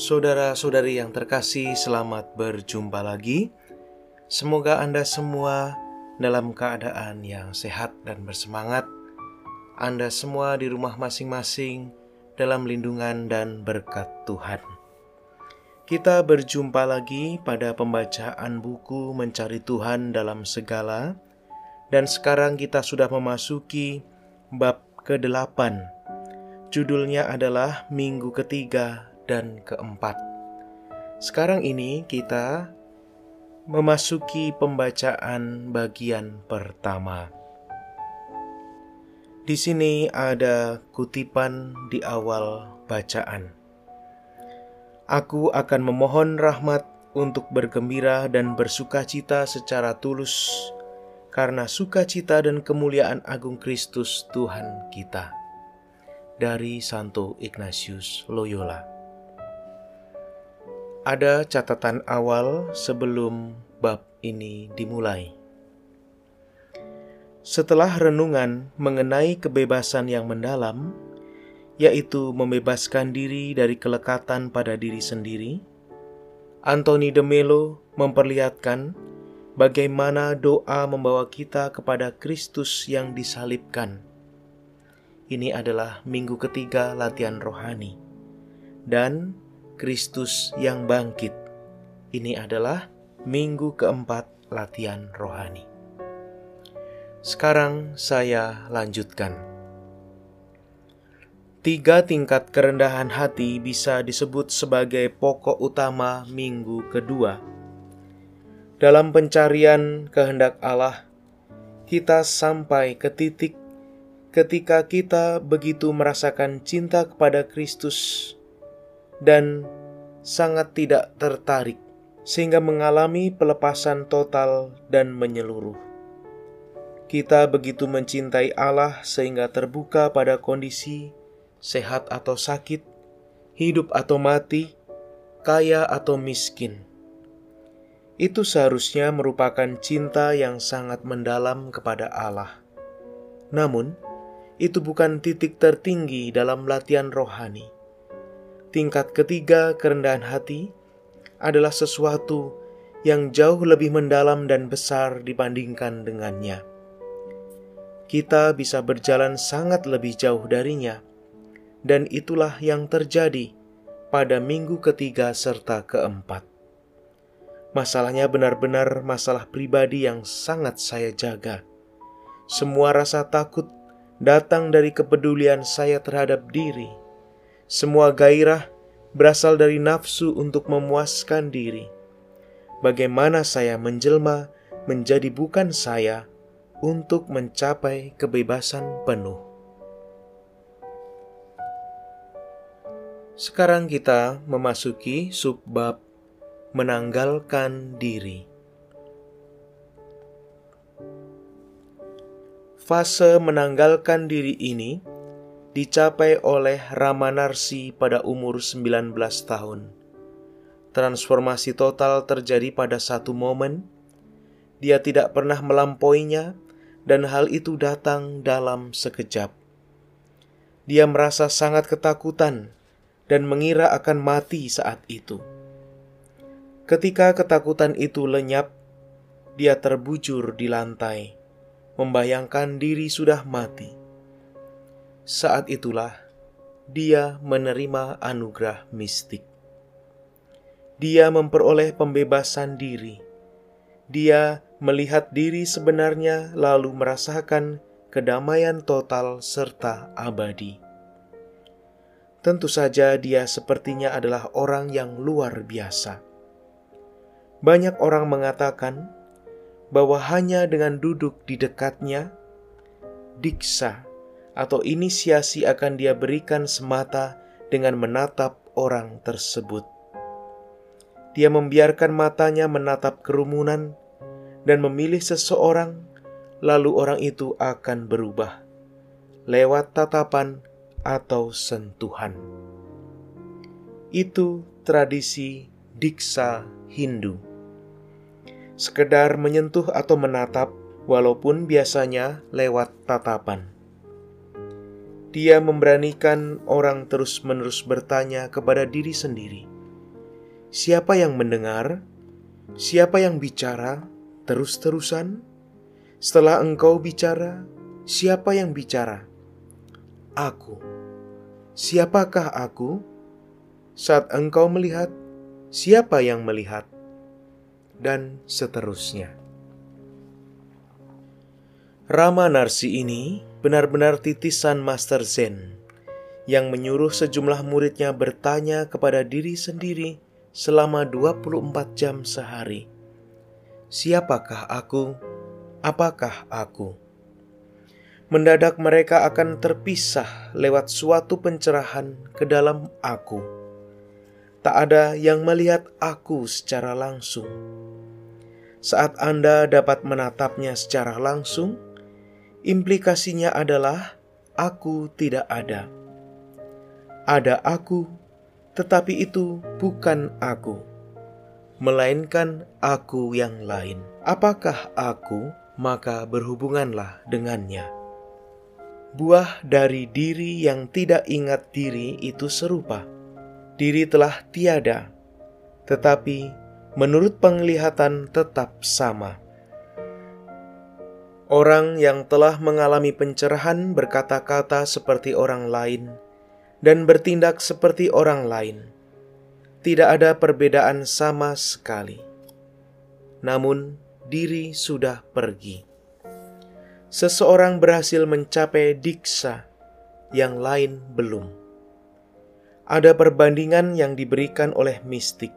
Saudara-saudari yang terkasih, selamat berjumpa lagi. Semoga Anda semua dalam keadaan yang sehat dan bersemangat. Anda semua di rumah masing-masing dalam lindungan dan berkat Tuhan. Kita berjumpa lagi pada pembacaan buku Mencari Tuhan dalam Segala, dan sekarang kita sudah memasuki bab ke-8. Judulnya adalah Minggu ketiga dan keempat. Sekarang ini kita memasuki pembacaan bagian pertama. Di sini ada kutipan di awal bacaan. Aku akan memohon rahmat untuk bergembira dan bersukacita secara tulus karena sukacita dan kemuliaan agung Kristus Tuhan kita. Dari Santo Ignatius Loyola. Ada catatan awal sebelum bab ini dimulai. Setelah renungan mengenai kebebasan yang mendalam, yaitu membebaskan diri dari kelekatan pada diri sendiri, Anthony de Melo memperlihatkan bagaimana doa membawa kita kepada Kristus yang disalibkan. Ini adalah minggu ketiga latihan rohani, dan Kristus yang bangkit. Ini adalah minggu keempat latihan rohani. Sekarang saya lanjutkan. Tiga tingkat kerendahan hati bisa disebut sebagai pokok utama minggu kedua. Dalam pencarian kehendak Allah, kita sampai ke titik ketika kita begitu merasakan cinta kepada Kristus dan sangat tidak tertarik, sehingga mengalami pelepasan total dan menyeluruh. Kita begitu mencintai Allah sehingga terbuka pada kondisi sehat atau sakit, hidup atau mati, kaya atau miskin. Itu seharusnya merupakan cinta yang sangat mendalam kepada Allah. Namun, itu bukan titik tertinggi dalam latihan rohani. Tingkat ketiga kerendahan hati adalah sesuatu yang jauh lebih mendalam dan besar dibandingkan dengannya. Kita bisa berjalan sangat lebih jauh darinya dan itulah yang terjadi pada minggu ketiga serta keempat. Masalahnya benar-benar masalah pribadi yang sangat saya jaga. Semua rasa takut datang dari kepedulian saya terhadap diri. Semua gairah berasal dari nafsu untuk memuaskan diri. Bagaimana saya menjelma menjadi bukan saya untuk mencapai kebebasan penuh. Sekarang kita memasuki subbab menanggalkan diri. Fase menanggalkan diri ini dicapai oleh Ramanarsi pada umur 19 tahun. Transformasi total terjadi pada satu momen. Dia tidak pernah melampauinya dan hal itu datang dalam sekejap. Dia merasa sangat ketakutan dan mengira akan mati saat itu. Ketika ketakutan itu lenyap, dia terbujur di lantai, membayangkan diri sudah mati. Saat itulah dia menerima anugerah mistik. Dia memperoleh pembebasan diri. Dia melihat diri sebenarnya, lalu merasakan kedamaian total serta abadi. Tentu saja dia sepertinya adalah orang yang luar biasa. Banyak orang mengatakan bahwa hanya dengan duduk di dekatnya, diksa atau inisiasi akan dia berikan semata dengan menatap orang tersebut. Dia membiarkan matanya menatap kerumunan dan memilih seseorang, lalu orang itu akan berubah lewat tatapan atau sentuhan. Itu tradisi diksa Hindu. Sekedar menyentuh atau menatap, walaupun biasanya lewat tatapan. Dia memberanikan orang terus-menerus bertanya kepada diri sendiri, Siapa yang mendengar? Siapa yang bicara terus-terusan? Setelah engkau bicara, siapa yang bicara? Aku. Siapakah aku? Saat engkau melihat, siapa yang melihat? Dan seterusnya. Rama Narsi ini benar-benar titisan Master Zen yang menyuruh sejumlah muridnya bertanya kepada diri sendiri selama 24 jam sehari. Siapakah aku? Apakah aku? Mendadak mereka akan terpisah lewat suatu pencerahan ke dalam aku. Tak ada yang melihat aku secara langsung. Saat Anda dapat menatapnya secara langsung, implikasinya adalah aku tidak ada. Ada aku tetapi itu bukan aku, melainkan aku yang lain. Apakah aku, maka berhubunganlah dengannya. Buah dari diri yang tidak ingat diri itu serupa. Diri telah tiada, tetapi menurut penglihatan tetap sama. Orang yang telah mengalami pencerahan berkata-kata seperti orang lain dan bertindak seperti orang lain. Tidak ada perbedaan sama sekali. Namun, diri sudah pergi. Seseorang berhasil mencapai diksa, yang lain belum. Ada perbandingan yang diberikan oleh mistik.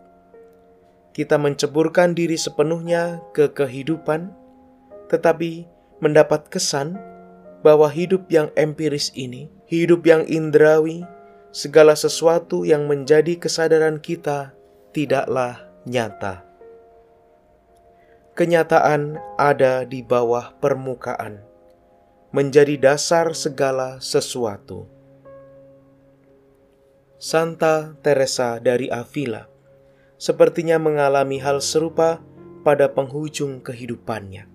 Kita menceburkan diri sepenuhnya ke kehidupan, tetapi mendapat kesan bahwa hidup yang empiris ini, hidup yang indrawi, segala sesuatu yang menjadi kesadaran kita tidaklah nyata. Kenyataan ada di bawah permukaan, menjadi dasar segala sesuatu. Santa Teresa dari Avila sepertinya mengalami hal serupa pada penghujung kehidupannya.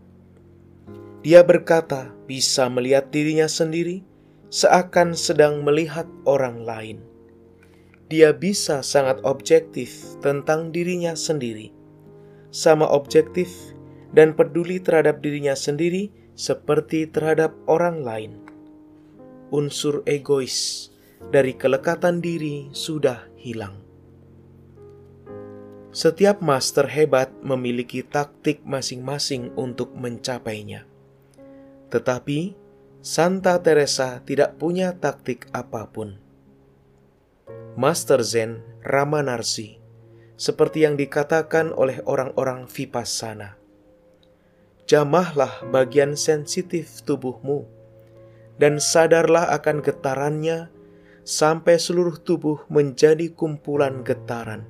Dia berkata bisa melihat dirinya sendiri seakan sedang melihat orang lain. Dia bisa sangat objektif tentang dirinya sendiri, sama objektif dan peduli terhadap dirinya sendiri seperti terhadap orang lain. Unsur egois dari kelekatan diri sudah hilang. Setiap master hebat memiliki taktik masing-masing untuk mencapainya. Tetapi Santa Teresa tidak punya taktik apa pun. Master Zen Ramanarsi, seperti yang dikatakan oleh orang-orang Vipassana. Jamahlah bagian sensitif tubuhmu dan sadarlah akan getarannya sampai seluruh tubuh menjadi kumpulan getaran.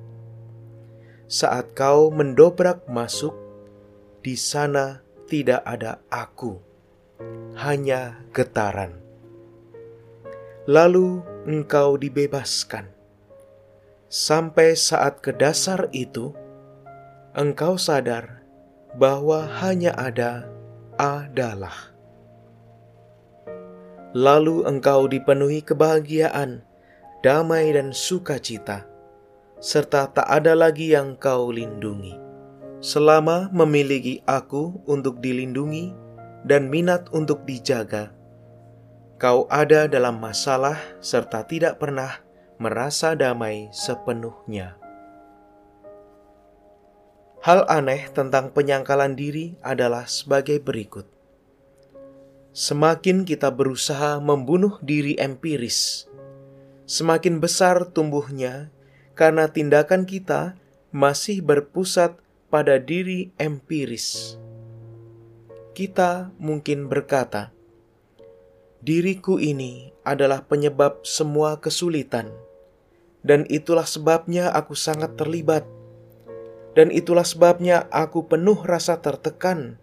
Saat kau mendobrak masuk, di sana tidak ada aku hanya getaran. Lalu engkau dibebaskan. Sampai saat ke dasar itu, engkau sadar bahwa hanya ada adalah. Lalu engkau dipenuhi kebahagiaan, damai dan sukacita, serta tak ada lagi yang kau lindungi. Selama memiliki aku untuk dilindungi, dan minat untuk dijaga. Kau ada dalam masalah serta tidak pernah merasa damai sepenuhnya. Hal aneh tentang penyangkalan diri adalah sebagai berikut: semakin kita berusaha membunuh diri empiris, semakin besar tumbuhnya karena tindakan kita masih berpusat pada diri empiris kita mungkin berkata, "Diriku ini adalah penyebab semua kesulitan, dan itulah sebabnya aku sangat terlibat, dan itulah sebabnya aku penuh rasa tertekan,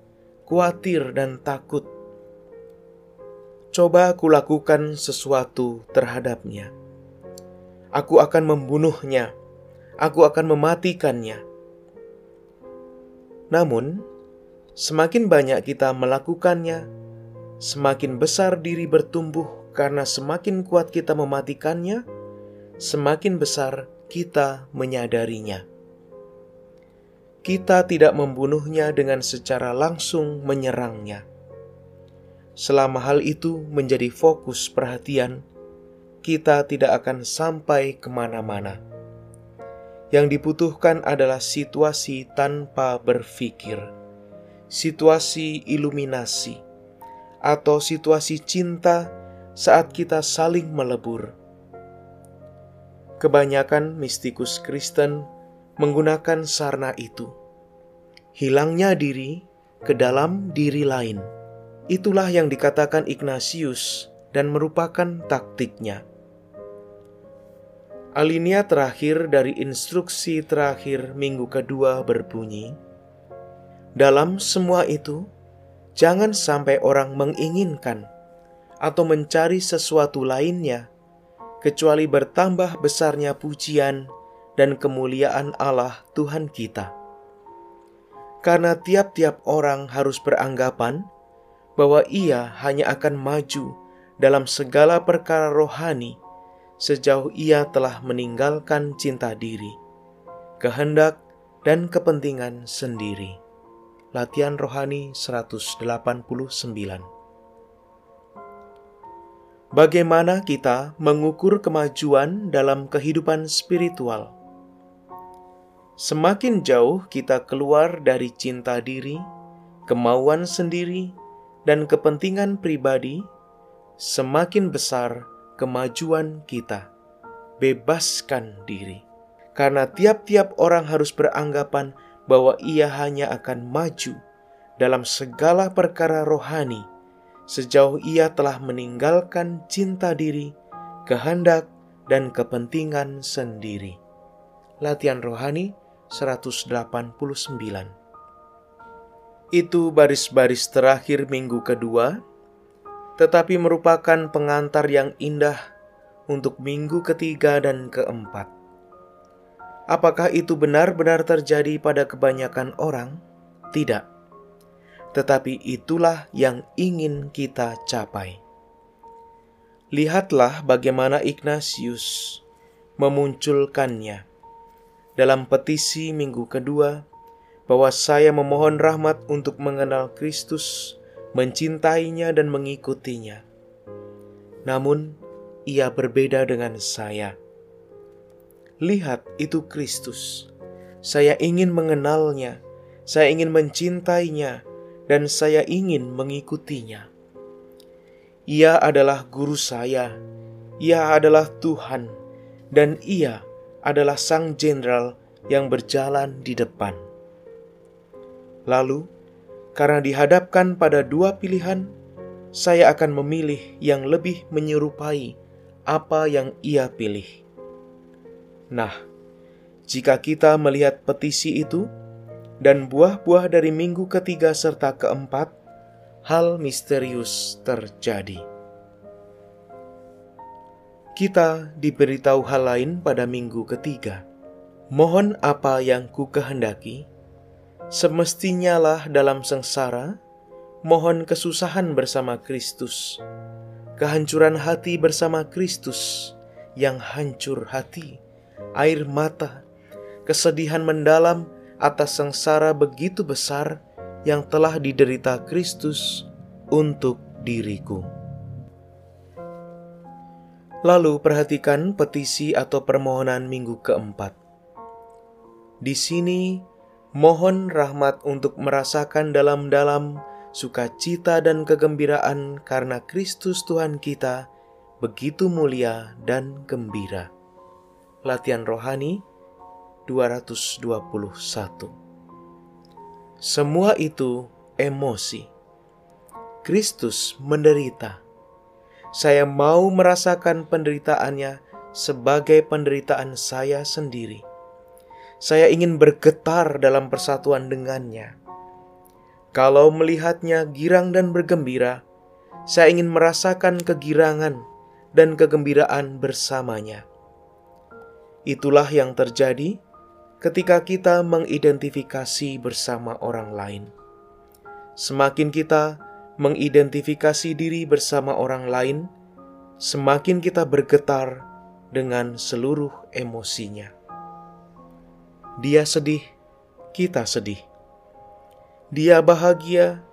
khawatir, dan takut." Coba aku lakukan sesuatu terhadapnya. Aku akan membunuhnya. Aku akan mematikannya. Namun, Semakin banyak kita melakukannya, semakin besar diri bertumbuh karena semakin kuat kita mematikannya, semakin besar kita menyadarinya. kita tidak membunuhnya dengan secara langsung menyerangnya. Selama hal itu menjadi fokus perhatian, kita tidak akan sampai ke mana-mana. Yang dibutuhkan adalah situasi tanpa berpikir, situasi iluminasi, atau situasi cinta saat kita saling melebur. Kebanyakan mistikus Kristen menggunakan sarna itu. Hilangnya diri ke dalam diri lain. Itulah yang dikatakan Ignatius dan merupakan taktiknya. Alinea terakhir dari instruksi terakhir minggu kedua berbunyi, "Dalam semua itu, jangan sampai orang menginginkan atau mencari sesuatu lainnya, kecuali bertambah besarnya pujian dan kemuliaan Allah Tuhan kita." Karena tiap-tiap orang harus beranggapan bahwa ia hanya akan maju dalam segala perkara rohani sejauh ia telah meninggalkan cinta diri, kehendak, dan kepentingan sendiri. Latihan Rohani 189 Bagaimana kita mengukur kemajuan dalam kehidupan spiritual? Semakin jauh kita keluar dari cinta diri, kemauan sendiri, dan kepentingan pribadi, semakin besar kemajuan kita. Bebaskan diri, karena tiap-tiap orang harus beranggapan bahwa ia hanya akan maju dalam segala perkara rohani sejauh ia telah meninggalkan cinta diri, kehendak, dan kepentingan sendiri. Latihan Rohani 189 Itu baris-baris terakhir minggu kedua tetapi merupakan pengantar yang indah untuk minggu ketiga dan keempat. Apakah itu benar-benar terjadi pada kebanyakan orang? Tidak, tetapi itulah yang ingin kita capai. Lihatlah bagaimana Ignatius memunculkannya dalam petisi minggu kedua bahwa saya memohon rahmat untuk mengenal Kristus mencintainya dan mengikutinya. Namun, ia berbeda dengan saya. Lihat, itu Kristus. Saya ingin mengenalnya, saya ingin mencintainya, dan saya ingin mengikutinya. Ia adalah guru saya, ia adalah Tuhan, dan ia adalah Sang Jenderal yang berjalan di depan. Lalu, karena dihadapkan pada dua pilihan, saya akan memilih yang lebih menyerupai apa yang ia pilih. Nah, jika kita melihat petisi itu dan buah-buah dari minggu ketiga serta keempat, hal misterius terjadi. Kita diberitahu hal lain pada minggu ketiga. Mohon apa yang ku kehendaki, Semestinya lah dalam sengsara, mohon kesusahan bersama Kristus, kehancuran hati bersama Kristus, yang hancur hati, air mata, kesedihan mendalam atas sengsara begitu besar yang telah diderita Kristus untuk diriku. Lalu perhatikan petisi atau permohonan minggu keempat. Di sini Mohon rahmat untuk merasakan dalam-dalam sukacita dan kegembiraan karena Kristus Tuhan kita begitu mulia dan gembira. Latihan Rohani 221 Semua itu emosi. Kristus menderita. Saya mau merasakan penderitaannya sebagai penderitaan saya sendiri saya ingin bergetar dalam persatuan dengannya. Kalau melihatnya girang dan bergembira, saya ingin merasakan kegirangan dan kegembiraan bersamanya. Itulah yang terjadi ketika kita mengidentifikasi bersama orang lain. Semakin kita mengidentifikasi diri bersama orang lain, semakin kita bergetar dengan seluruh emosinya. Dia sedih, kita sedih. Dia bahagia,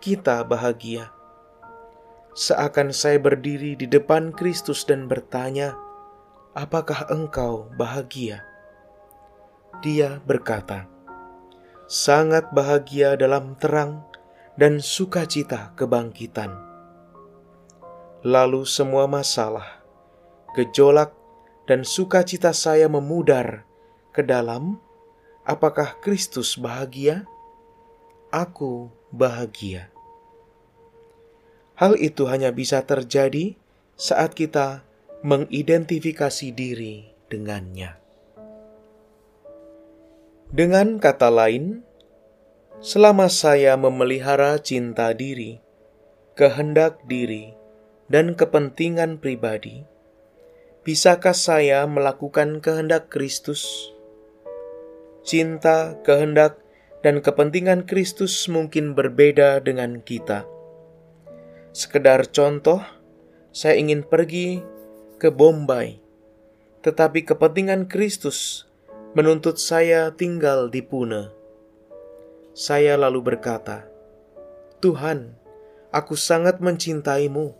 kita bahagia. Seakan saya berdiri di depan Kristus dan bertanya, "Apakah engkau bahagia?" Dia berkata, "Sangat bahagia dalam terang dan sukacita kebangkitan." Lalu semua masalah, gejolak, dan sukacita saya memudar ke dalam apakah Kristus bahagia? Aku bahagia. Hal itu hanya bisa terjadi saat kita mengidentifikasi diri dengannya. Dengan kata lain, selama saya memelihara cinta diri, kehendak diri, dan kepentingan pribadi, bisakah saya melakukan kehendak Kristus? Cinta, kehendak, dan kepentingan Kristus mungkin berbeda dengan kita. Sekedar contoh, saya ingin pergi ke Bombay, tetapi kepentingan Kristus menuntut saya tinggal di Pune. Saya lalu berkata, "Tuhan, aku sangat mencintaimu,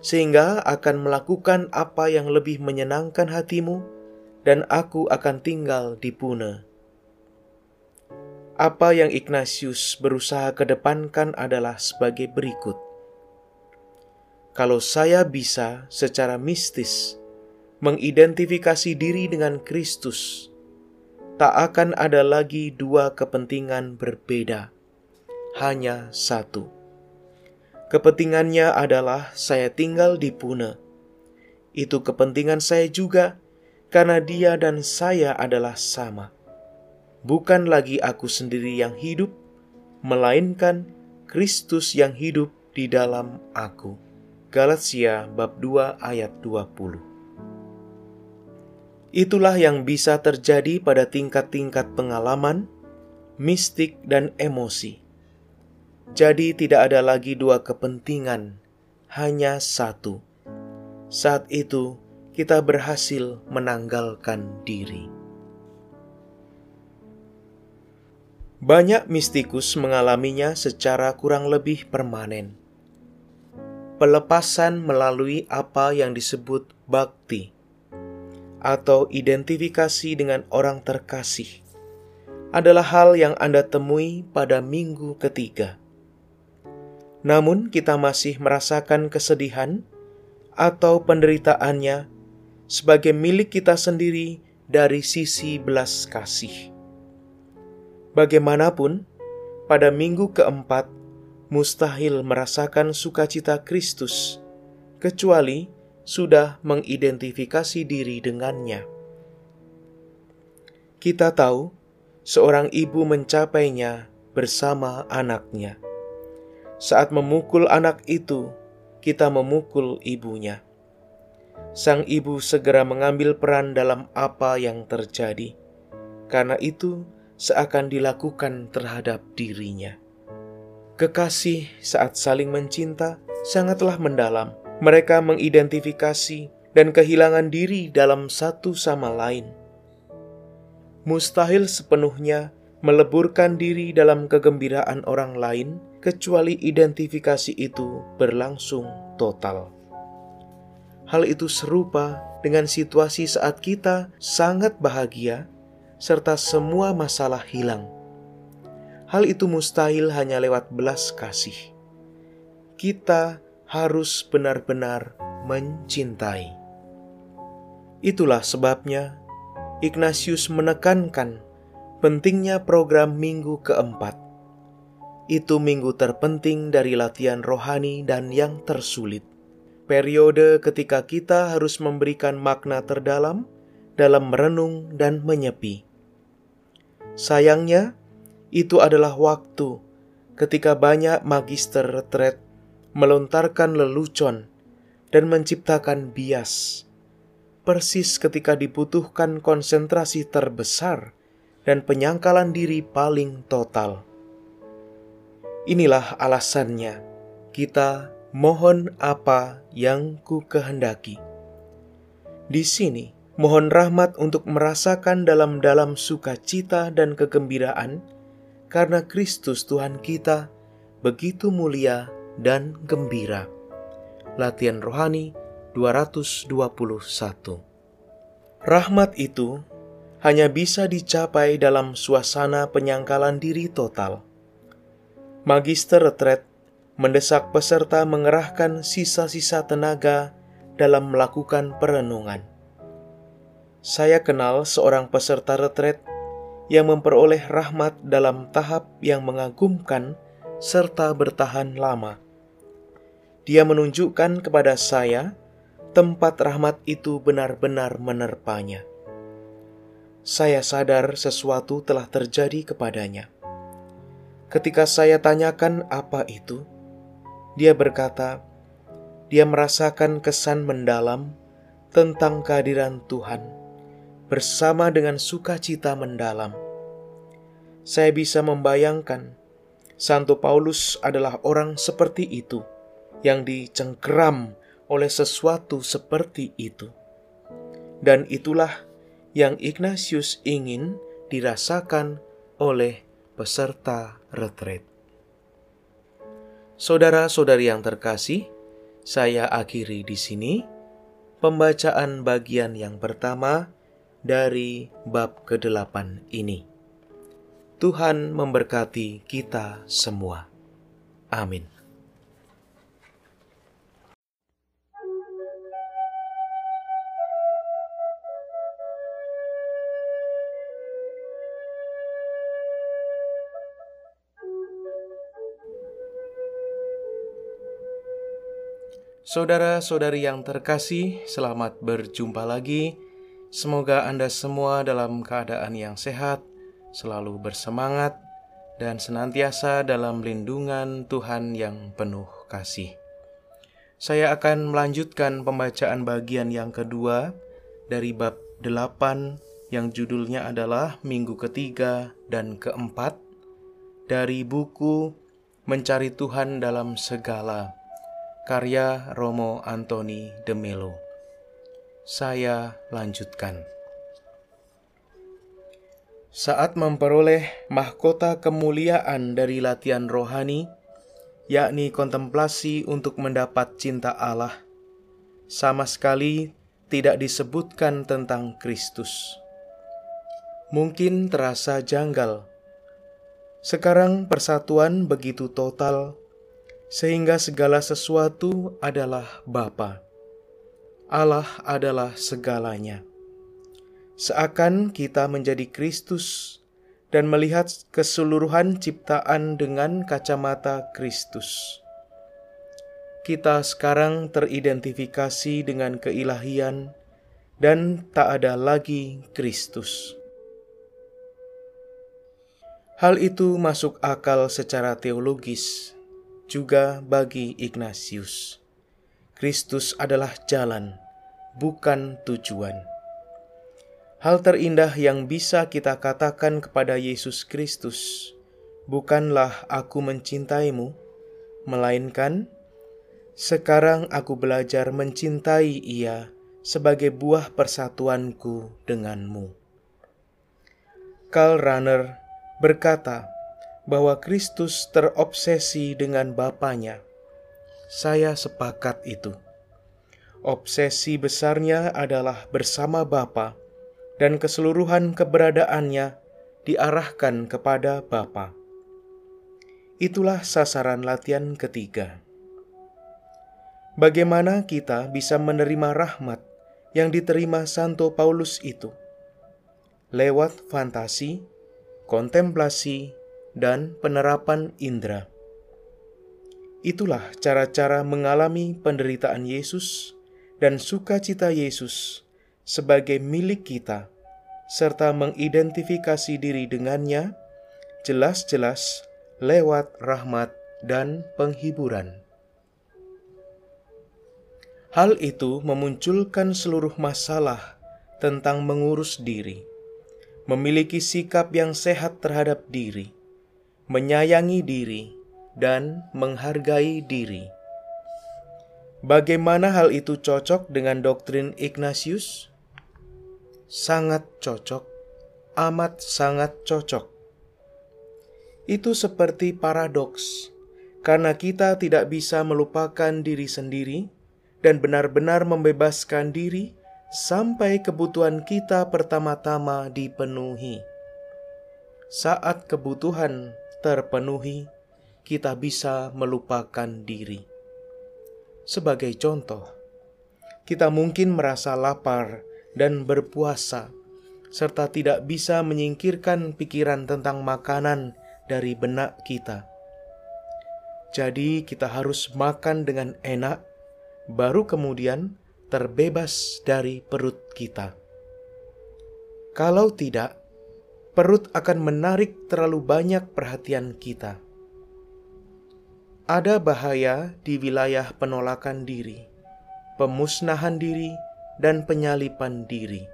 sehingga akan melakukan apa yang lebih menyenangkan hatimu, dan aku akan tinggal di Pune." Apa yang Ignatius berusaha kedepankan adalah sebagai berikut. Kalau saya bisa secara mistis mengidentifikasi diri dengan Kristus, tak akan ada lagi dua kepentingan berbeda, hanya satu. Kepentingannya adalah saya tinggal di Pune. Itu kepentingan saya juga, karena dia dan saya adalah sama. Bukan lagi aku sendiri yang hidup, melainkan Kristus yang hidup di dalam aku. Galatia bab 2 ayat 20 Itulah yang bisa terjadi pada tingkat-tingkat pengalaman, mistik, dan emosi. Jadi, tidak ada lagi dua kepentingan, hanya satu. Saat itu, kita berhasil menanggalkan diri. Banyak mistikus mengalaminya secara kurang lebih permanen. Pelepasan melalui apa yang disebut bakti atau identifikasi dengan orang terkasih adalah hal yang Anda temui pada minggu ketiga. Namun, kita masih merasakan kesedihan atau penderitaannya sebagai milik kita sendiri dari sisi belas kasih. Bagaimanapun, pada minggu keempat mustahil merasakan sukacita Kristus, kecuali sudah mengidentifikasi diri dengannya. Kita tahu seorang ibu mencapainya bersama anaknya. Saat memukul anak itu, kita memukul ibunya. Sang ibu segera mengambil peran dalam apa yang terjadi, karena itu seakan dilakukan terhadap dirinya. Kekasih saat saling mencinta sangatlah mendalam mereka mengidentifikasi dan kehilangan diri dalam satu sama lain. Mustahil sepenuhnya meleburkan diri dalam kegembiraan orang lain, kecuali identifikasi itu berlangsung total. Hal itu serupa dengan situasi saat kita sangat bahagia serta semua masalah hilang. Hal itu mustahil hanya lewat belas kasih. Kita harus benar-benar mencintai. Itulah sebabnya Ignatius menekankan pentingnya program minggu keempat. Itu minggu terpenting dari latihan rohani dan yang tersulit. Periode ketika kita harus memberikan makna terdalam dalam merenung dan menyepi. Sayangnya, itu adalah waktu ketika banyak magister retret melontarkan lelucon, dan menciptakan bias. Persis ketika dibutuhkan konsentrasi terbesar dan penyangkalan diri paling total. Inilah alasannya kita mohon apa yang ku kehendaki. Di sini Mohon rahmat untuk merasakan dalam-dalam sukacita dan kegembiraan, karena Kristus Tuhan kita begitu mulia dan gembira. Latihan Rohani 221 Rahmat itu hanya bisa dicapai dalam suasana penyangkalan diri total. Magister Retret mendesak peserta mengerahkan sisa-sisa tenaga dalam melakukan perenungan. Saya kenal seorang peserta retret yang memperoleh rahmat dalam tahap yang mengagumkan serta bertahan lama. Dia menunjukkan kepada saya tempat rahmat itu benar-benar menerpanya. Saya sadar sesuatu telah terjadi kepadanya. Ketika saya tanyakan apa itu, dia berkata, dia merasakan kesan mendalam tentang kehadiran Tuhan bersama dengan sukacita mendalam. Saya bisa membayangkan Santo Paulus adalah orang seperti itu yang dicengkeram oleh sesuatu seperti itu. Dan itulah yang Ignatius ingin dirasakan oleh peserta retret. Saudara-saudari yang terkasih, saya akhiri di sini pembacaan bagian yang pertama dari bab ke-8 ini. Tuhan memberkati kita semua. Amin. Saudara-saudari yang terkasih, selamat berjumpa lagi. Semoga Anda semua dalam keadaan yang sehat, selalu bersemangat, dan senantiasa dalam lindungan Tuhan yang penuh kasih. Saya akan melanjutkan pembacaan bagian yang kedua dari bab 8 yang judulnya adalah Minggu ketiga dan keempat dari buku Mencari Tuhan dalam Segala karya Romo Antoni de Melo. Saya lanjutkan. Saat memperoleh mahkota kemuliaan dari latihan rohani, yakni kontemplasi untuk mendapat cinta Allah, sama sekali tidak disebutkan tentang Kristus. Mungkin terasa janggal. Sekarang persatuan begitu total sehingga segala sesuatu adalah Bapa. Allah adalah segalanya. Seakan kita menjadi Kristus dan melihat keseluruhan ciptaan dengan kacamata Kristus. Kita sekarang teridentifikasi dengan keilahian dan tak ada lagi Kristus. Hal itu masuk akal secara teologis juga bagi Ignatius. Kristus adalah jalan, bukan tujuan. Hal terindah yang bisa kita katakan kepada Yesus Kristus bukanlah "Aku mencintaimu", melainkan "Sekarang aku belajar mencintai Ia sebagai buah persatuanku denganmu". Karl Rahner berkata, bahwa Kristus terobsesi dengan Bapaknya. Saya sepakat itu. Obsesi besarnya adalah bersama Bapa dan keseluruhan keberadaannya diarahkan kepada Bapa. Itulah sasaran latihan ketiga. Bagaimana kita bisa menerima rahmat yang diterima Santo Paulus itu? Lewat fantasi, kontemplasi, dan penerapan indera. Itulah cara-cara mengalami penderitaan Yesus dan sukacita Yesus sebagai milik kita, serta mengidentifikasi diri dengannya jelas-jelas lewat rahmat dan penghiburan. Hal itu memunculkan seluruh masalah tentang mengurus diri, memiliki sikap yang sehat terhadap diri, menyayangi diri, dan menghargai diri. Bagaimana hal itu cocok dengan doktrin Ignatius? sangat cocok, amat sangat cocok. Itu seperti paradoks, karena kita tidak bisa melupakan diri sendiri dan benar-benar membebaskan diri sampai kebutuhan kita pertama-tama dipenuhi. Saat kebutuhan terpenuhi, kita bisa melupakan diri. Sebagai contoh, kita mungkin merasa lapar dan berpuasa, serta tidak bisa menyingkirkan pikiran tentang makanan dari benak kita. Jadi, kita harus makan dengan enak, baru kemudian terbebas dari perut kita. Kalau tidak, perut akan menarik terlalu banyak perhatian kita. Ada bahaya di wilayah penolakan diri, pemusnahan diri, dan penyalipan diri.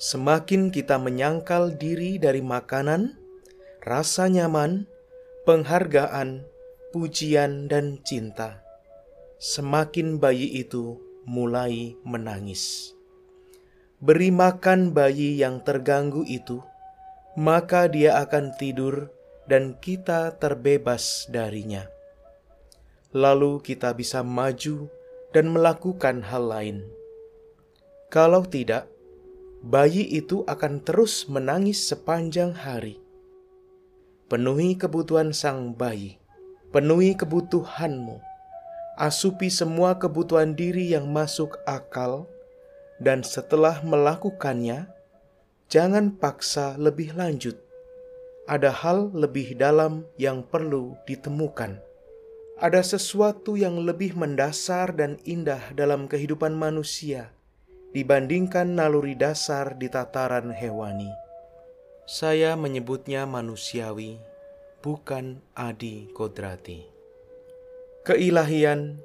Semakin kita menyangkal diri dari makanan, rasa nyaman, penghargaan, pujian, dan cinta, semakin bayi itu mulai menangis. Beri makan bayi yang terganggu itu, maka dia akan tidur dan kita terbebas darinya. Lalu kita bisa maju dan melakukan hal lain. Kalau tidak, bayi itu akan terus menangis sepanjang hari. Penuhi kebutuhan sang bayi, penuhi kebutuhanmu, asupi semua kebutuhan diri yang masuk akal, dan setelah melakukannya, jangan paksa lebih lanjut. Ada hal lebih dalam yang perlu ditemukan ada sesuatu yang lebih mendasar dan indah dalam kehidupan manusia dibandingkan naluri dasar di tataran hewani. Saya menyebutnya manusiawi, bukan adi kodrati. Keilahian,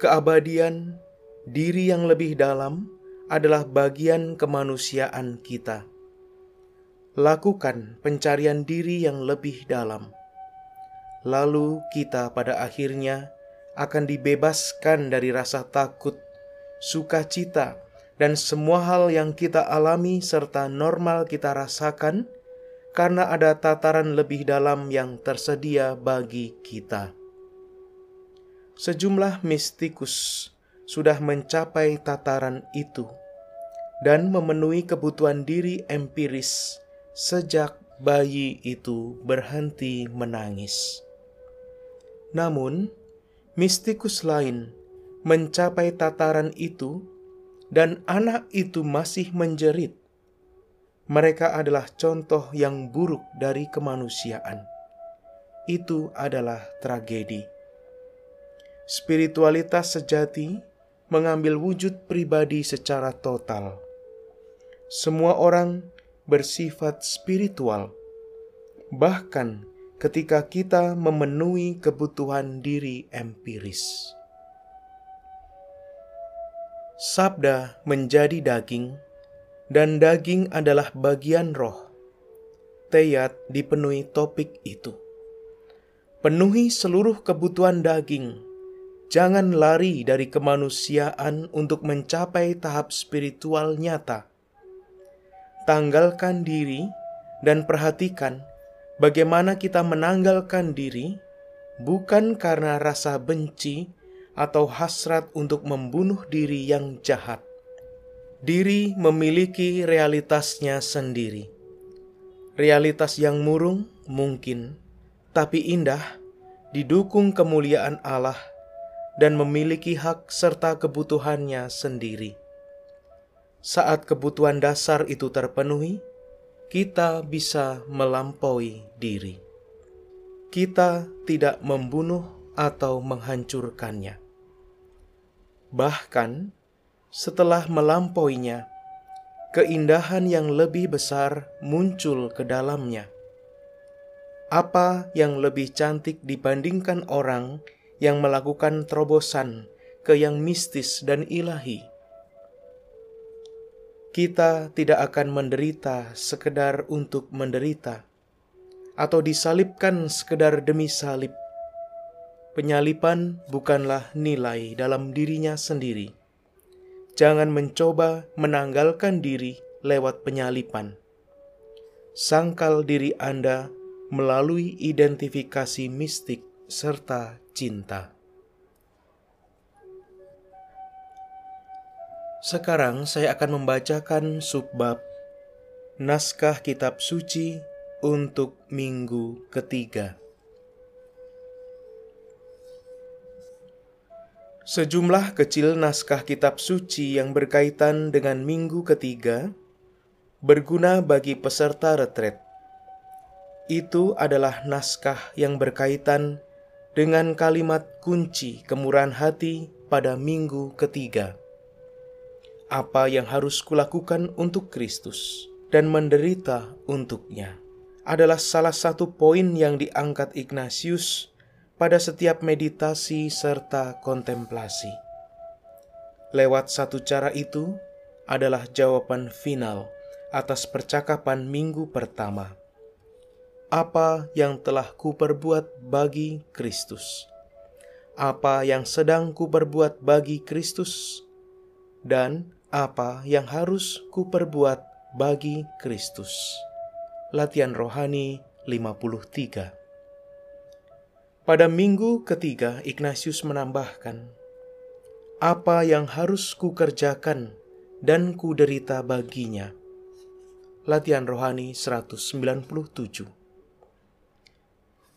keabadian, diri yang lebih dalam adalah bagian kemanusiaan kita. Lakukan pencarian diri yang lebih dalam lalu kita pada akhirnya akan dibebaskan dari rasa takut, sukacita, dan semua hal yang kita alami serta normal kita rasakan karena ada tataran lebih dalam yang tersedia bagi kita. Sejumlah mistikus sudah mencapai tataran itu dan memenuhi kebutuhan diri empiris sejak bayi itu berhenti menangis. Namun, mistikus lain mencapai tataran itu, dan anak itu masih menjerit. Mereka adalah contoh yang buruk dari kemanusiaan. Itu adalah tragedi. Spiritualitas sejati mengambil wujud pribadi secara total. Semua orang bersifat spiritual, bahkan ketika kita memenuhi kebutuhan diri empiris. Sabda menjadi daging, dan daging adalah bagian roh. Teyat dipenuhi topik itu. Penuhi seluruh kebutuhan daging. Jangan lari dari kemanusiaan untuk mencapai tahap spiritual nyata. Tanggalkan diri dan perhatikan bagaimana kita menanggalkan diri bukan karena rasa benci atau hasrat untuk membunuh diri yang jahat. Diri memiliki realitasnya sendiri. Realitas yang murung mungkin, tapi indah, didukung kemuliaan Allah dan memiliki hak serta kebutuhannya sendiri. Saat kebutuhan dasar itu terpenuhi, kita bisa melampaui diri. Kita tidak membunuh atau menghancurkannya. Bahkan setelah melampauinya, keindahan yang lebih besar muncul ke dalamnya. Apa yang lebih cantik dibandingkan orang yang melakukan terobosan ke yang mistis dan ilahi? Kita tidak akan menderita sekedar untuk menderita, atau disalibkan sekedar demi salib. Penyalipan bukanlah nilai dalam dirinya sendiri, jangan mencoba menanggalkan diri lewat penyalipan. Sangkal diri Anda melalui identifikasi mistik serta cinta. Sekarang saya akan membacakan subbab Naskah Kitab Suci untuk minggu ketiga. Sejumlah kecil naskah kitab suci yang berkaitan dengan minggu ketiga berguna bagi peserta retret. Itu adalah naskah yang berkaitan dengan kalimat kunci kemurahan hati pada minggu ketiga apa yang harus kulakukan untuk Kristus dan menderita untuknya adalah salah satu poin yang diangkat Ignatius pada setiap meditasi serta kontemplasi. Lewat satu cara itu adalah jawaban final atas percakapan minggu pertama. Apa yang telah kuperbuat bagi Kristus? Apa yang sedang kuperbuat bagi Kristus? Dan apa yang harus kuperbuat bagi Kristus. Latihan Rohani 53 Pada minggu ketiga, Ignatius menambahkan, Apa yang harus kukerjakan dan kuderita baginya. Latihan Rohani 197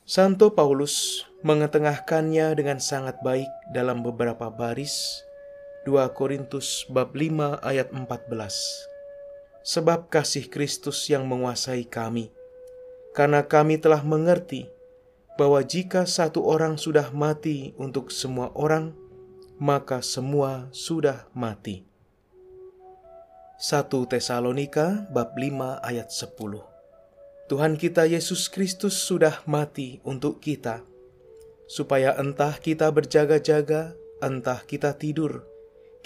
Santo Paulus mengetengahkannya dengan sangat baik dalam beberapa baris 2 Korintus bab 5 ayat 14. Sebab kasih Kristus yang menguasai kami, karena kami telah mengerti bahwa jika satu orang sudah mati untuk semua orang, maka semua sudah mati. 1 Tesalonika bab 5 ayat 10 Tuhan kita Yesus Kristus sudah mati untuk kita, supaya entah kita berjaga-jaga, entah kita tidur,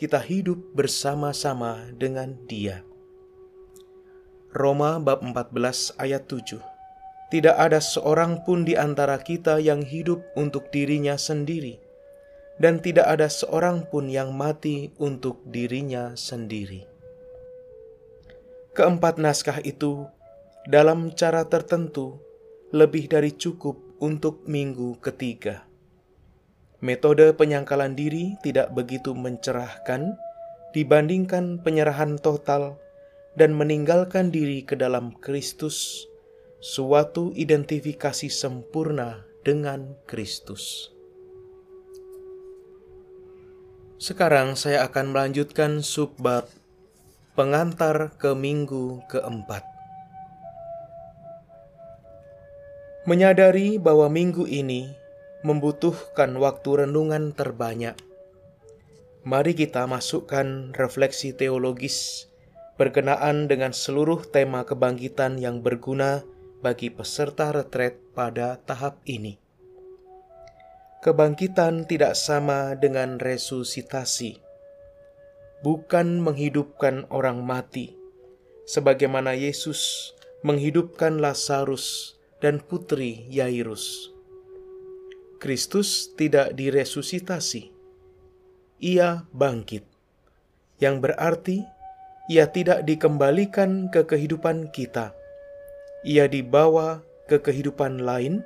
kita hidup bersama-sama dengan Dia. Roma bab 14 ayat 7 Tidak ada seorang pun di antara kita yang hidup untuk dirinya sendiri, dan tidak ada seorang pun yang mati untuk dirinya sendiri. Keempat naskah itu, dalam cara tertentu, lebih dari cukup untuk minggu ketiga. Metode penyangkalan diri tidak begitu mencerahkan dibandingkan penyerahan total dan meninggalkan diri ke dalam Kristus, suatu identifikasi sempurna dengan Kristus. Sekarang saya akan melanjutkan subbab pengantar ke minggu keempat. Menyadari bahwa minggu ini membutuhkan waktu renungan terbanyak. Mari kita masukkan refleksi teologis berkenaan dengan seluruh tema kebangkitan yang berguna bagi peserta retret pada tahap ini. Kebangkitan tidak sama dengan resusitasi, bukan menghidupkan orang mati, sebagaimana Yesus menghidupkan Lazarus dan putri Yairus. Kristus tidak diresusitasi. Ia bangkit, yang berarti ia tidak dikembalikan ke kehidupan kita. Ia dibawa ke kehidupan lain,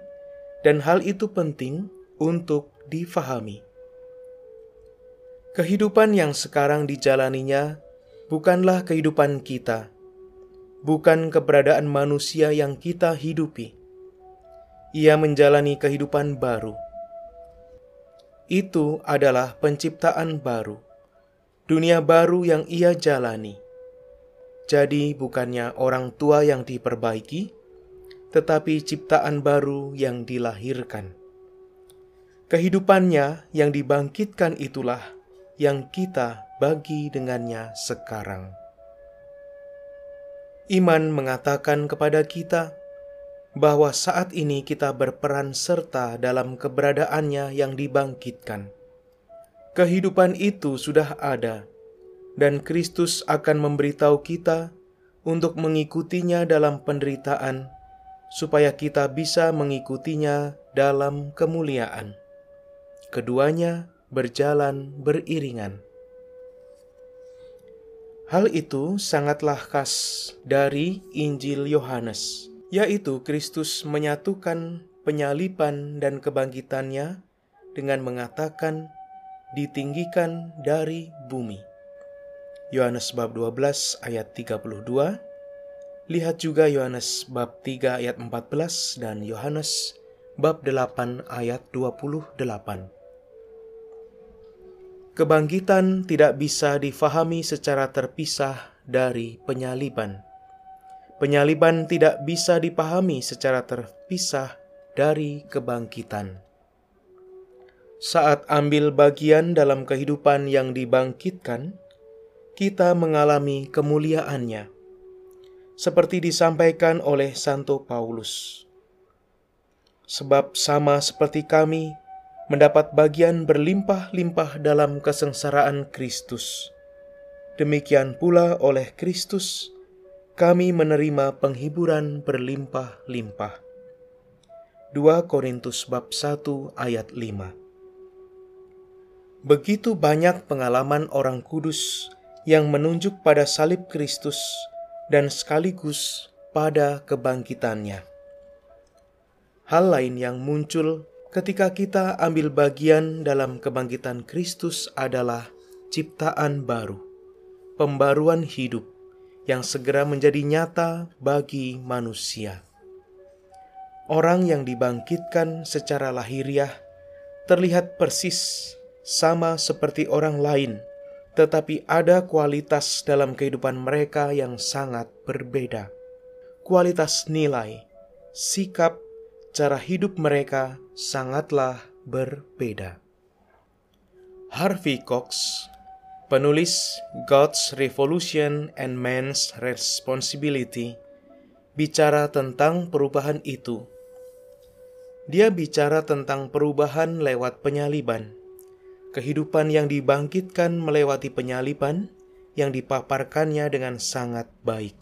dan hal itu penting untuk difahami. Kehidupan yang sekarang dijalaninya bukanlah kehidupan kita, bukan keberadaan manusia yang kita hidupi. Ia menjalani kehidupan baru itu adalah penciptaan baru, dunia baru yang ia jalani. Jadi, bukannya orang tua yang diperbaiki, tetapi ciptaan baru yang dilahirkan. Kehidupannya yang dibangkitkan itulah yang kita bagi dengannya sekarang. Iman mengatakan kepada kita bahwa saat ini kita berperan serta dalam keberadaannya yang dibangkitkan. Kehidupan itu sudah ada, dan Kristus akan memberitahu kita untuk mengikutinya dalam penderitaan, supaya kita bisa mengikutinya dalam kemuliaan. Keduanya berjalan beriringan. Hal itu sangatlah khas dari Injil Yohanes, yaitu Kristus menyatukan penyalipan dan kebangkitannya dengan mengatakan ditinggikan dari bumi. Yohanes bab 12 ayat 32. Lihat juga Yohanes bab 3 ayat 14 dan Yohanes bab 8 ayat 28. Kebangkitan tidak bisa difahami secara terpisah dari penyaliban. Penyaliban tidak bisa dipahami secara terpisah dari kebangkitan. Saat ambil bagian dalam kehidupan yang dibangkitkan, kita mengalami kemuliaannya, seperti disampaikan oleh Santo Paulus. Sebab, sama seperti kami, mendapat bagian berlimpah-limpah dalam kesengsaraan Kristus. Demikian pula oleh Kristus, kami menerima penghiburan berlimpah-limpah. 2 Korintus bab 1 ayat 5 Begitu banyak pengalaman orang kudus yang menunjuk pada salib Kristus dan sekaligus pada kebangkitannya. Hal lain yang muncul ketika kita ambil bagian dalam kebangkitan Kristus adalah ciptaan baru, pembaruan hidup yang segera menjadi nyata bagi manusia. Orang yang dibangkitkan secara lahiriah terlihat persis sama seperti orang lain, tetapi ada kualitas dalam kehidupan mereka yang sangat berbeda. Kualitas nilai, sikap, cara hidup mereka sangatlah berbeda. Harvey Cox, penulis God's Revolution and Man's Responsibility, bicara tentang perubahan itu. Dia bicara tentang perubahan lewat penyaliban, kehidupan yang dibangkitkan melewati penyaliban yang dipaparkannya dengan sangat baik.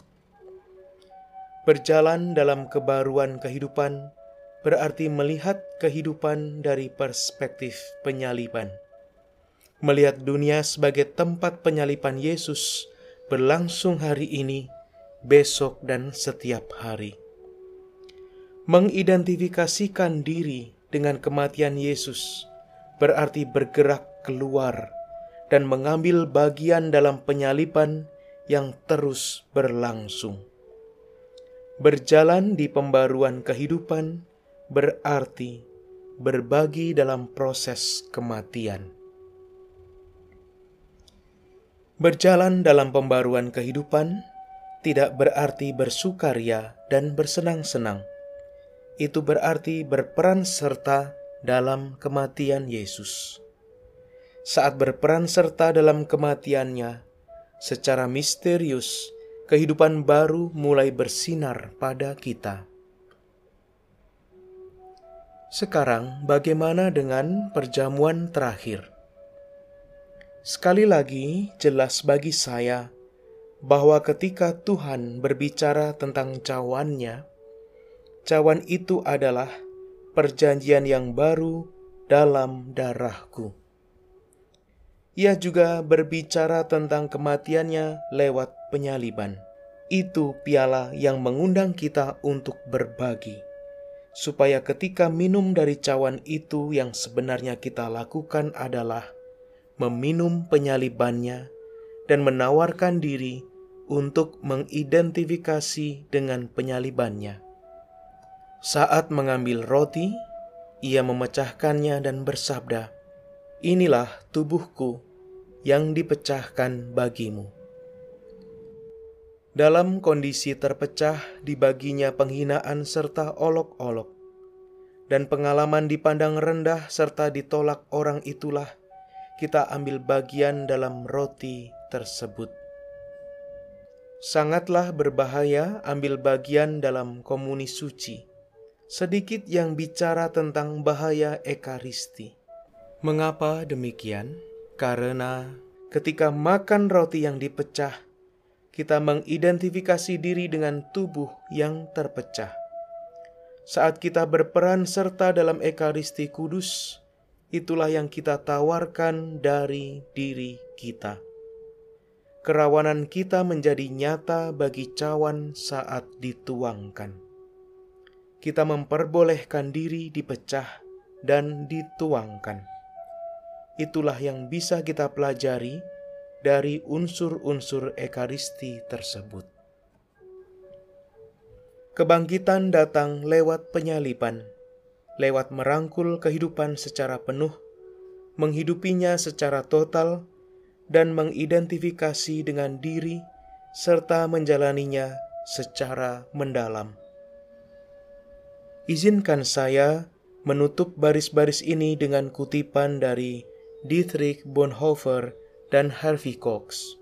Berjalan dalam kebaruan kehidupan berarti melihat kehidupan dari perspektif penyaliban. Melihat dunia sebagai tempat penyalipan Yesus berlangsung hari ini, besok, dan setiap hari. Mengidentifikasikan diri dengan kematian Yesus berarti bergerak keluar dan mengambil bagian dalam penyalipan yang terus berlangsung. Berjalan di pembaruan kehidupan berarti berbagi dalam proses kematian. Berjalan dalam pembaruan kehidupan tidak berarti bersukaria dan bersenang-senang. Itu berarti berperan serta dalam kematian Yesus. Saat berperan serta dalam kematiannya, secara misterius, kehidupan baru mulai bersinar pada kita. Sekarang, bagaimana dengan perjamuan terakhir? Sekali lagi, jelas bagi saya bahwa ketika Tuhan berbicara tentang cawannya, cawan itu adalah perjanjian yang baru dalam darahku. Ia juga berbicara tentang kematiannya lewat penyaliban. Itu piala yang mengundang kita untuk berbagi supaya ketika minum dari cawan itu yang sebenarnya kita lakukan adalah meminum penyalibannya dan menawarkan diri untuk mengidentifikasi dengan penyalibannya. Saat mengambil roti, ia memecahkannya dan bersabda, "Inilah tubuhku yang dipecahkan bagimu." Dalam kondisi terpecah dibaginya penghinaan serta olok-olok, dan pengalaman dipandang rendah serta ditolak orang itulah kita ambil bagian dalam roti tersebut. Sangatlah berbahaya ambil bagian dalam komuni suci. Sedikit yang bicara tentang bahaya ekaristi. Mengapa demikian? Karena ketika makan roti yang dipecah, kita mengidentifikasi diri dengan tubuh yang terpecah. Saat kita berperan serta dalam Ekaristi Kudus, itulah yang kita tawarkan dari diri kita. kerawanan kita menjadi nyata bagi cawan saat dituangkan. Kita memperbolehkan diri dipecah dan dituangkan. Itulah yang bisa kita pelajari dari unsur-unsur Ekaristi tersebut. Kebangkitan datang lewat penyalipan, lewat merangkul kehidupan secara penuh, menghidupinya secara total, dan mengidentifikasi dengan diri serta menjalaninya secara mendalam. Izinkan saya menutup baris-baris ini dengan kutipan dari Dietrich Bonhoeffer dan Harvey Cox.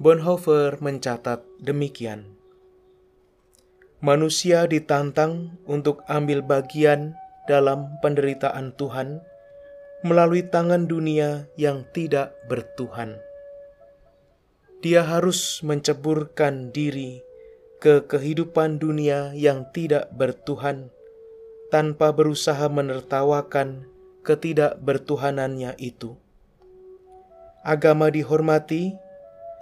Bonhoeffer mencatat demikian. Manusia ditantang untuk ambil bagian dalam penderitaan Tuhan melalui tangan dunia yang tidak bertuhan. Dia harus menceburkan diri ke kehidupan dunia yang tidak bertuhan tanpa berusaha menertawakan ketidakbertuhanannya itu. Agama dihormati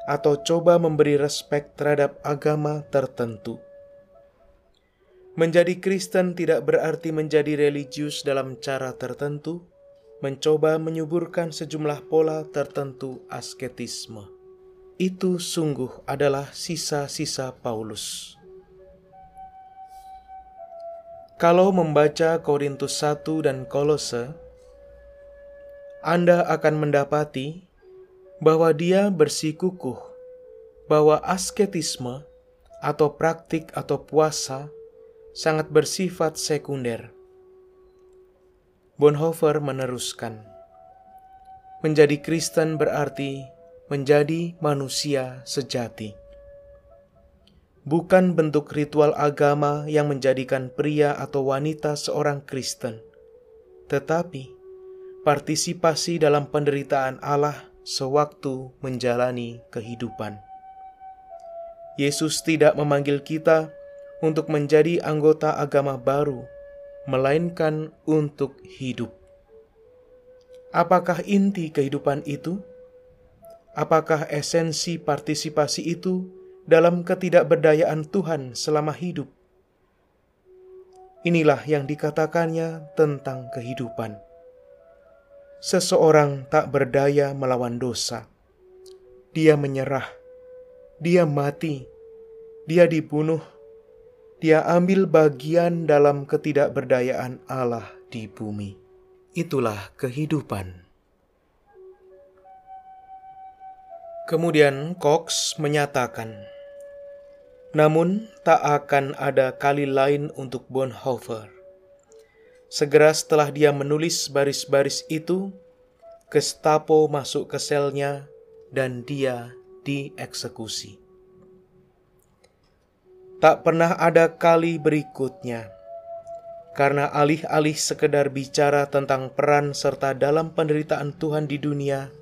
atau coba memberi respek terhadap agama tertentu. Menjadi Kristen tidak berarti menjadi religius dalam cara tertentu, mencoba menyuburkan sejumlah pola tertentu asketisme. Itu sungguh adalah sisa-sisa Paulus. Kalau membaca Korintus 1 dan Kolose, Anda akan mendapati bahwa dia bersikukuh bahwa asketisme atau praktik atau puasa sangat bersifat sekunder Bonhoeffer meneruskan, menjadi Kristen berarti menjadi manusia sejati. Bukan bentuk ritual agama yang menjadikan pria atau wanita seorang Kristen, tetapi partisipasi dalam penderitaan Allah sewaktu menjalani kehidupan. Yesus tidak memanggil kita untuk menjadi anggota agama baru melainkan untuk hidup. Apakah inti kehidupan itu? Apakah esensi partisipasi itu dalam ketidakberdayaan Tuhan selama hidup? Inilah yang dikatakannya tentang kehidupan. Seseorang tak berdaya melawan dosa. Dia menyerah, dia mati, dia dibunuh dia ambil bagian dalam ketidakberdayaan Allah di bumi. Itulah kehidupan. Kemudian Cox menyatakan, namun tak akan ada kali lain untuk Bonhoeffer. Segera setelah dia menulis baris-baris itu, Gestapo masuk ke selnya dan dia dieksekusi tak pernah ada kali berikutnya. Karena alih-alih sekedar bicara tentang peran serta dalam penderitaan Tuhan di dunia,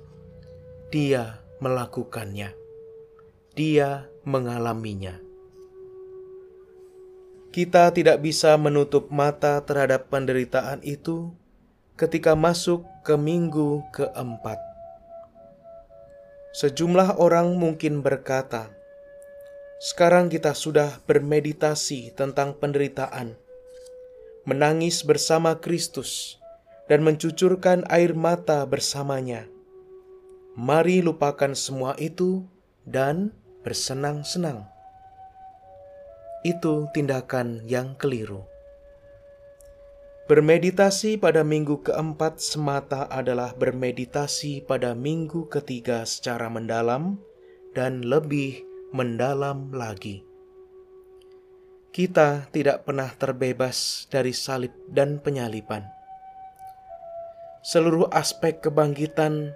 dia melakukannya. Dia mengalaminya. Kita tidak bisa menutup mata terhadap penderitaan itu ketika masuk ke minggu keempat. Sejumlah orang mungkin berkata, sekarang kita sudah bermeditasi tentang penderitaan, menangis bersama Kristus, dan mencucurkan air mata bersamanya. Mari lupakan semua itu dan bersenang-senang. Itu tindakan yang keliru. Bermeditasi pada minggu keempat semata adalah bermeditasi pada minggu ketiga secara mendalam dan lebih mendalam lagi. Kita tidak pernah terbebas dari salib dan penyalipan. Seluruh aspek kebangkitan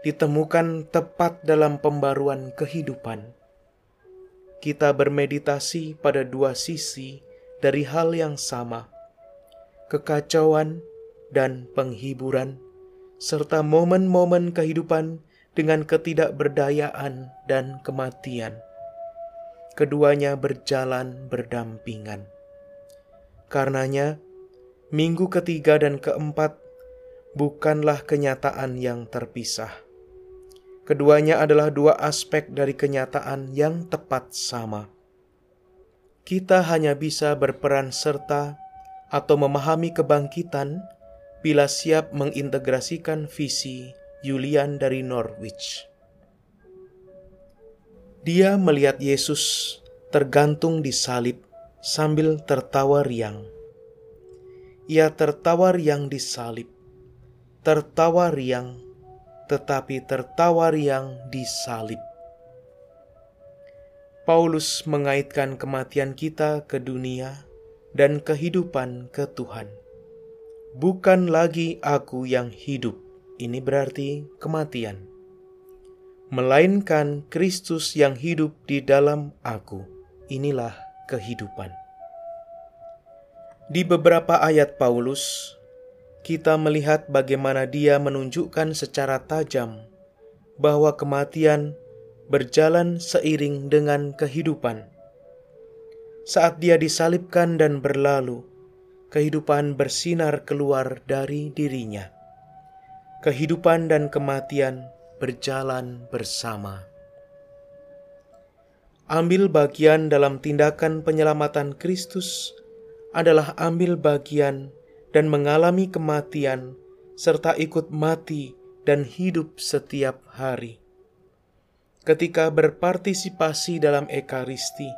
ditemukan tepat dalam pembaruan kehidupan. Kita bermeditasi pada dua sisi dari hal yang sama: kekacauan dan penghiburan, serta momen-momen kehidupan dengan ketidakberdayaan dan kematian keduanya berjalan berdampingan. Karenanya, minggu ketiga dan keempat bukanlah kenyataan yang terpisah. Keduanya adalah dua aspek dari kenyataan yang tepat sama. Kita hanya bisa berperan serta atau memahami kebangkitan bila siap mengintegrasikan visi Julian dari Norwich. Dia melihat Yesus tergantung di salib sambil tertawa riang. Ia tertawa riang di salib, tertawa riang, tetapi tertawa riang di salib. Paulus mengaitkan kematian kita ke dunia dan kehidupan ke Tuhan. Bukan lagi aku yang hidup, ini berarti kematian melainkan Kristus yang hidup di dalam aku. Inilah kehidupan. Di beberapa ayat Paulus, kita melihat bagaimana dia menunjukkan secara tajam bahwa kematian berjalan seiring dengan kehidupan. Saat dia disalibkan dan berlalu, kehidupan bersinar keluar dari dirinya. Kehidupan dan kematian berjalan bersama. Ambil bagian dalam tindakan penyelamatan Kristus adalah ambil bagian dan mengalami kematian, serta ikut mati dan hidup setiap hari. Ketika berpartisipasi dalam Ekaristi,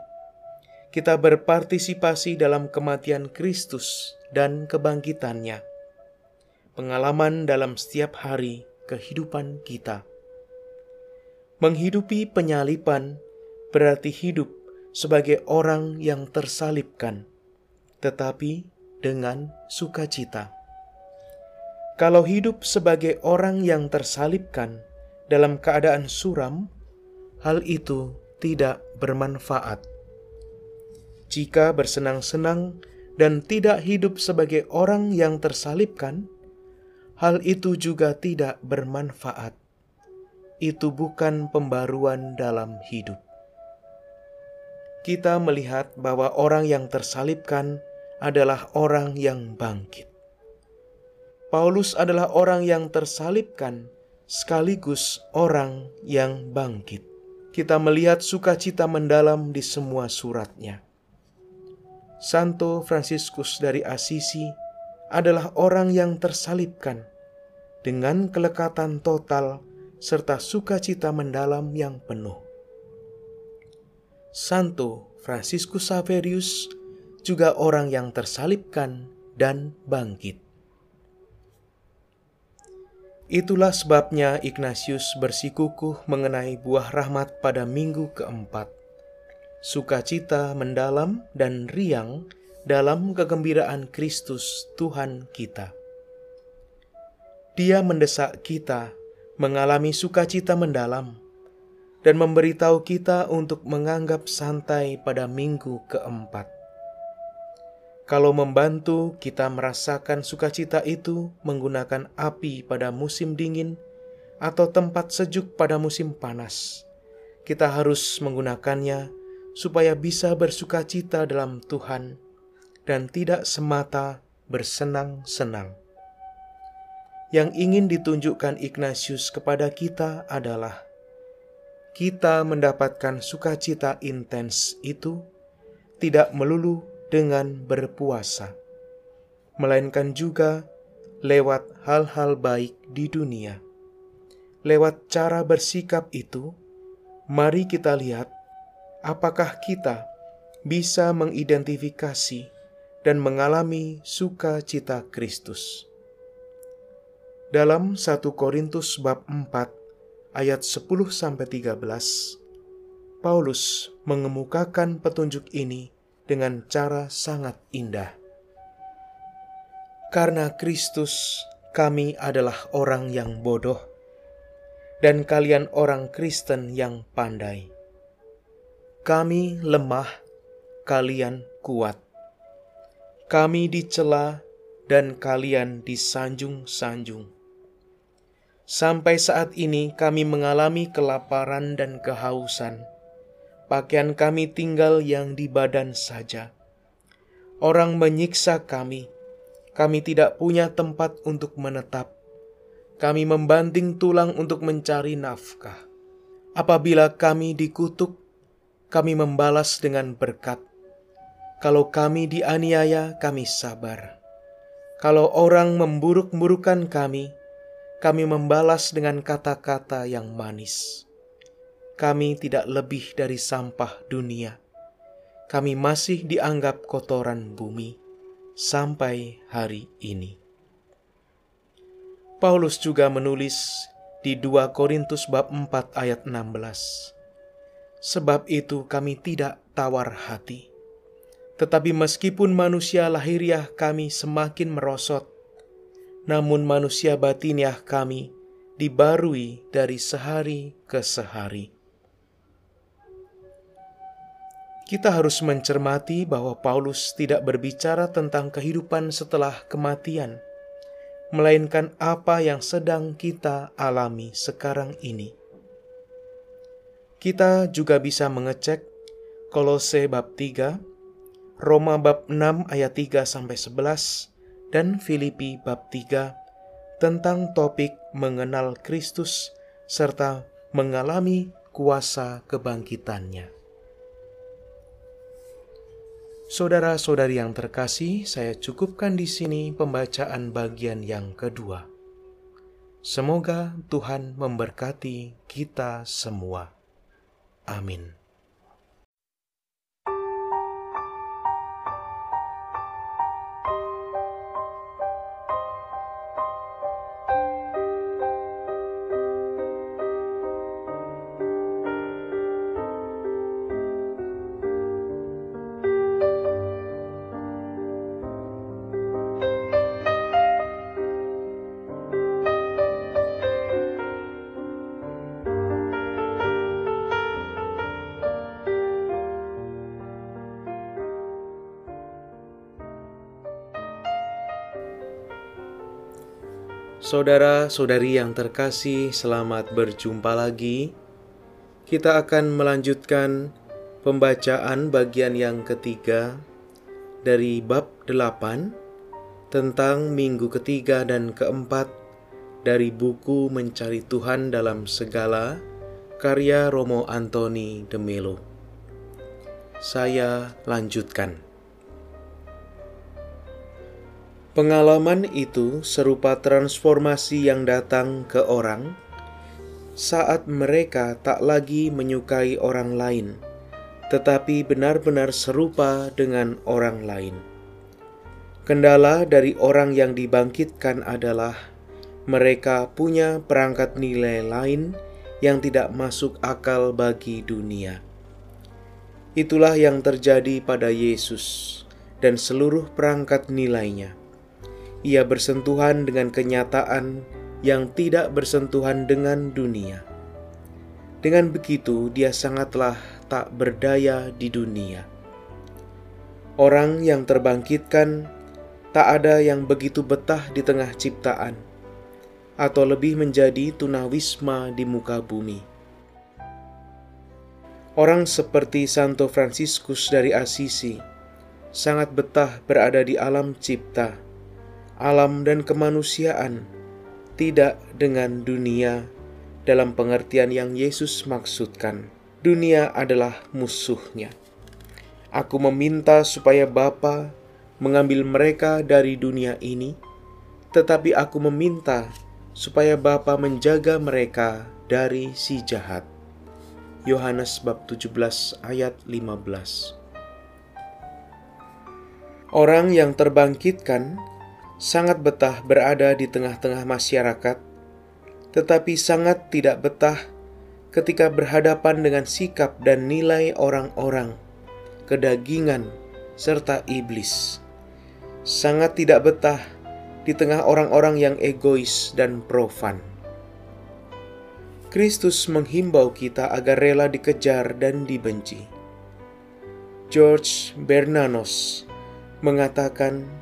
kita berpartisipasi dalam kematian Kristus dan kebangkitannya. Pengalaman dalam setiap hari kehidupan kita. Menghidupi penyalipan berarti hidup sebagai orang yang tersalibkan, tetapi dengan sukacita. Kalau hidup sebagai orang yang tersalibkan dalam keadaan suram, hal itu tidak bermanfaat. Jika bersenang-senang dan tidak hidup sebagai orang yang tersalibkan, hal itu juga tidak bermanfaat itu bukan pembaruan dalam hidup. Kita melihat bahwa orang yang tersalibkan adalah orang yang bangkit. Paulus adalah orang yang tersalibkan sekaligus orang yang bangkit. Kita melihat sukacita mendalam di semua suratnya. Santo Fransiskus dari Assisi adalah orang yang tersalibkan dengan kelekatan total serta sukacita mendalam yang penuh. Santo Fransiskus Saverius juga orang yang tersalibkan dan bangkit. Itulah sebabnya Ignatius bersikukuh mengenai buah rahmat pada minggu keempat. Sukacita mendalam dan riang dalam kegembiraan Kristus Tuhan kita. Dia mendesak kita mengalami sukacita mendalam, dan memberitahu kita untuk menganggap santai pada minggu keempat. Kalau membantu kita merasakan sukacita itu menggunakan api pada musim dingin atau tempat sejuk pada musim panas, kita harus menggunakannya supaya bisa bersukacita dalam Tuhan dan tidak semata bersenang-senang. Yang ingin ditunjukkan Ignatius kepada kita adalah kita mendapatkan sukacita intens itu tidak melulu dengan berpuasa, melainkan juga lewat hal-hal baik di dunia. Lewat cara bersikap itu, mari kita lihat apakah kita bisa mengidentifikasi dan mengalami sukacita Kristus. Dalam 1 Korintus bab 4 ayat 10 sampai 13, Paulus mengemukakan petunjuk ini dengan cara sangat indah. Karena Kristus, kami adalah orang yang bodoh, dan kalian orang Kristen yang pandai. Kami lemah, kalian kuat. Kami dicela, dan kalian disanjung-sanjung Sampai saat ini kami mengalami kelaparan dan kehausan. Pakaian kami tinggal yang di badan saja. Orang menyiksa kami. Kami tidak punya tempat untuk menetap. kami membanting tulang untuk mencari nafkah. Apabila kami dikutuk, kami membalas dengan berkat. Kalau kami dianiaya, kami sabar. Kalau orang memburuk-burukan kami, kami membalas dengan kata-kata yang manis. Kami tidak lebih dari sampah dunia. Kami masih dianggap kotoran bumi sampai hari ini. Paulus juga menulis di 2 Korintus bab 4 ayat 16. Sebab itu kami tidak tawar hati tetapi meskipun manusia lahiriah kami semakin merosot, namun manusia batiniah kami dibarui dari sehari ke sehari. Kita harus mencermati bahwa Paulus tidak berbicara tentang kehidupan setelah kematian, melainkan apa yang sedang kita alami sekarang ini. Kita juga bisa mengecek Kolose bab 3 Roma bab 6 ayat 3 sampai 11 dan Filipi bab 3 tentang topik mengenal Kristus serta mengalami kuasa kebangkitannya. Saudara-saudari yang terkasih, saya cukupkan di sini pembacaan bagian yang kedua. Semoga Tuhan memberkati kita semua. Amin. Saudara-saudari yang terkasih, selamat berjumpa lagi. Kita akan melanjutkan pembacaan bagian yang ketiga dari bab 8 tentang minggu ketiga dan keempat dari buku Mencari Tuhan dalam Segala karya Romo Antoni de Melo. Saya lanjutkan. Pengalaman itu serupa transformasi yang datang ke orang saat mereka tak lagi menyukai orang lain, tetapi benar-benar serupa dengan orang lain. Kendala dari orang yang dibangkitkan adalah mereka punya perangkat nilai lain yang tidak masuk akal bagi dunia. Itulah yang terjadi pada Yesus dan seluruh perangkat nilainya ia bersentuhan dengan kenyataan yang tidak bersentuhan dengan dunia. Dengan begitu, dia sangatlah tak berdaya di dunia. Orang yang terbangkitkan tak ada yang begitu betah di tengah ciptaan, atau lebih menjadi tunawisma di muka bumi. Orang seperti Santo Fransiskus dari Assisi sangat betah berada di alam cipta alam dan kemanusiaan, tidak dengan dunia dalam pengertian yang Yesus maksudkan. Dunia adalah musuhnya. Aku meminta supaya Bapa mengambil mereka dari dunia ini, tetapi aku meminta supaya Bapa menjaga mereka dari si jahat. Yohanes bab 17 ayat 15 Orang yang terbangkitkan sangat betah berada di tengah-tengah masyarakat, tetapi sangat tidak betah ketika berhadapan dengan sikap dan nilai orang-orang, kedagingan, serta iblis. Sangat tidak betah di tengah orang-orang yang egois dan profan. Kristus menghimbau kita agar rela dikejar dan dibenci. George Bernanos mengatakan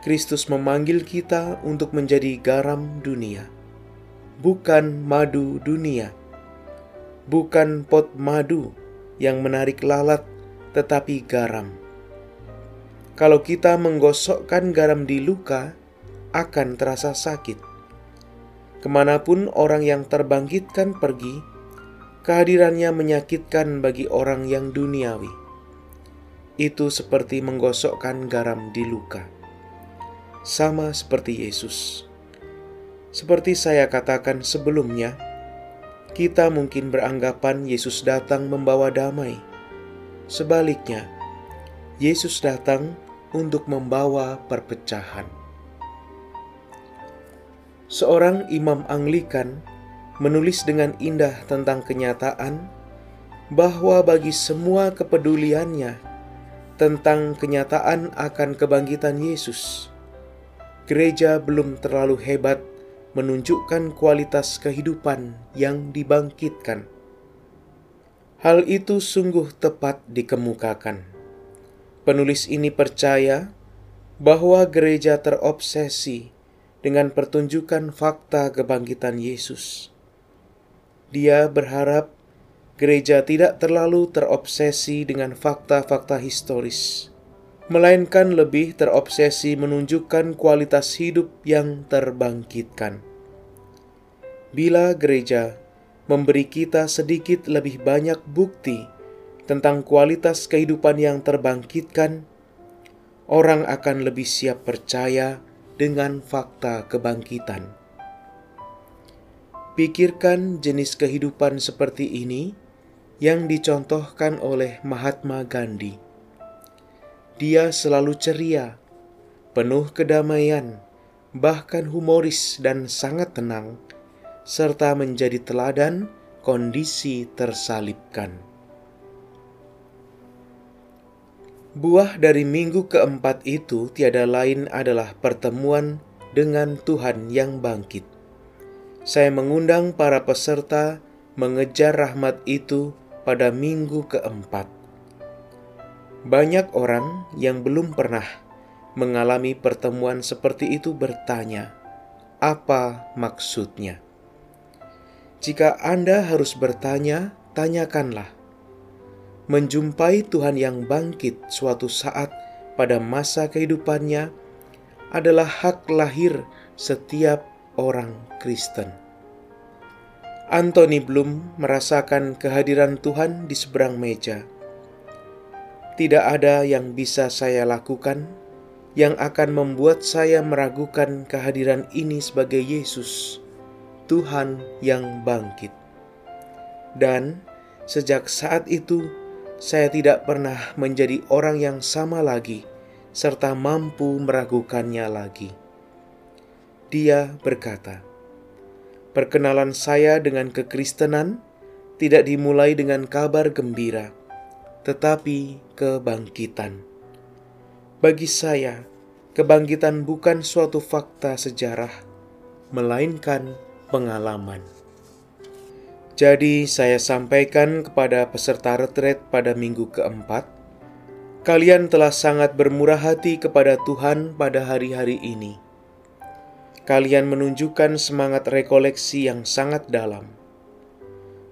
Kristus memanggil kita untuk menjadi garam dunia, bukan madu dunia, bukan pot madu yang menarik lalat, tetapi garam. Kalau kita menggosokkan garam di luka, akan terasa sakit. Ke mana pun orang yang terbangkitkan pergi, kehadirannya menyakitkan bagi orang yang duniawi. Itu seperti menggosokkan garam di luka. Sama seperti Yesus. Seperti saya katakan sebelumnya, kita mungkin beranggapan Yesus datang membawa damai. Sebaliknya, Yesus datang untuk membawa perpecahan seorang imam Anglikan menulis dengan indah tentang kenyataan bahwa bagi semua kepeduliannya tentang kenyataan akan kebangkitan Yesus, gereja belum terlalu hebat menunjukkan kualitas kehidupan yang dibangkitkan. Hal itu sungguh tepat dikemukakan. Penulis ini percaya bahwa gereja terobsesi dengan pertunjukan fakta kebangkitan Yesus. Dia berharap gereja tidak terlalu terobsesi dengan fakta-fakta historis, melainkan lebih terobsesi menunjukkan kualitas hidup yang terbangkitkan. Bila gereja memberi kita sedikit lebih banyak bukti tentang kualitas kehidupan yang terbangkitkan, orang akan lebih siap percaya dengan fakta kebangkitan. Pikirkan jenis kehidupan seperti ini yang dicontohkan oleh Mahatma Gandhi. Dia selalu ceria, penuh kedamaian, bahkan humoris dan sangat tenang, serta menjadi teladan kondisi tersalibkan. Buah dari minggu keempat itu tiada lain adalah pertemuan dengan Tuhan yang bangkit. Saya mengundang para peserta mengejar rahmat itu pada minggu keempat. Banyak orang yang belum pernah mengalami pertemuan seperti itu bertanya, "Apa maksudnya?" Jika Anda harus bertanya, tanyakanlah menjumpai Tuhan yang bangkit suatu saat pada masa kehidupannya adalah hak lahir setiap orang Kristen. Anthony Bloom merasakan kehadiran Tuhan di seberang meja. Tidak ada yang bisa saya lakukan yang akan membuat saya meragukan kehadiran ini sebagai Yesus, Tuhan yang bangkit. Dan sejak saat itu, saya tidak pernah menjadi orang yang sama lagi, serta mampu meragukannya lagi. Dia berkata, "Perkenalan saya dengan kekristenan tidak dimulai dengan kabar gembira, tetapi kebangkitan. Bagi saya, kebangkitan bukan suatu fakta sejarah, melainkan pengalaman." Jadi saya sampaikan kepada peserta retret pada minggu keempat, kalian telah sangat bermurah hati kepada Tuhan pada hari-hari ini. Kalian menunjukkan semangat rekoleksi yang sangat dalam.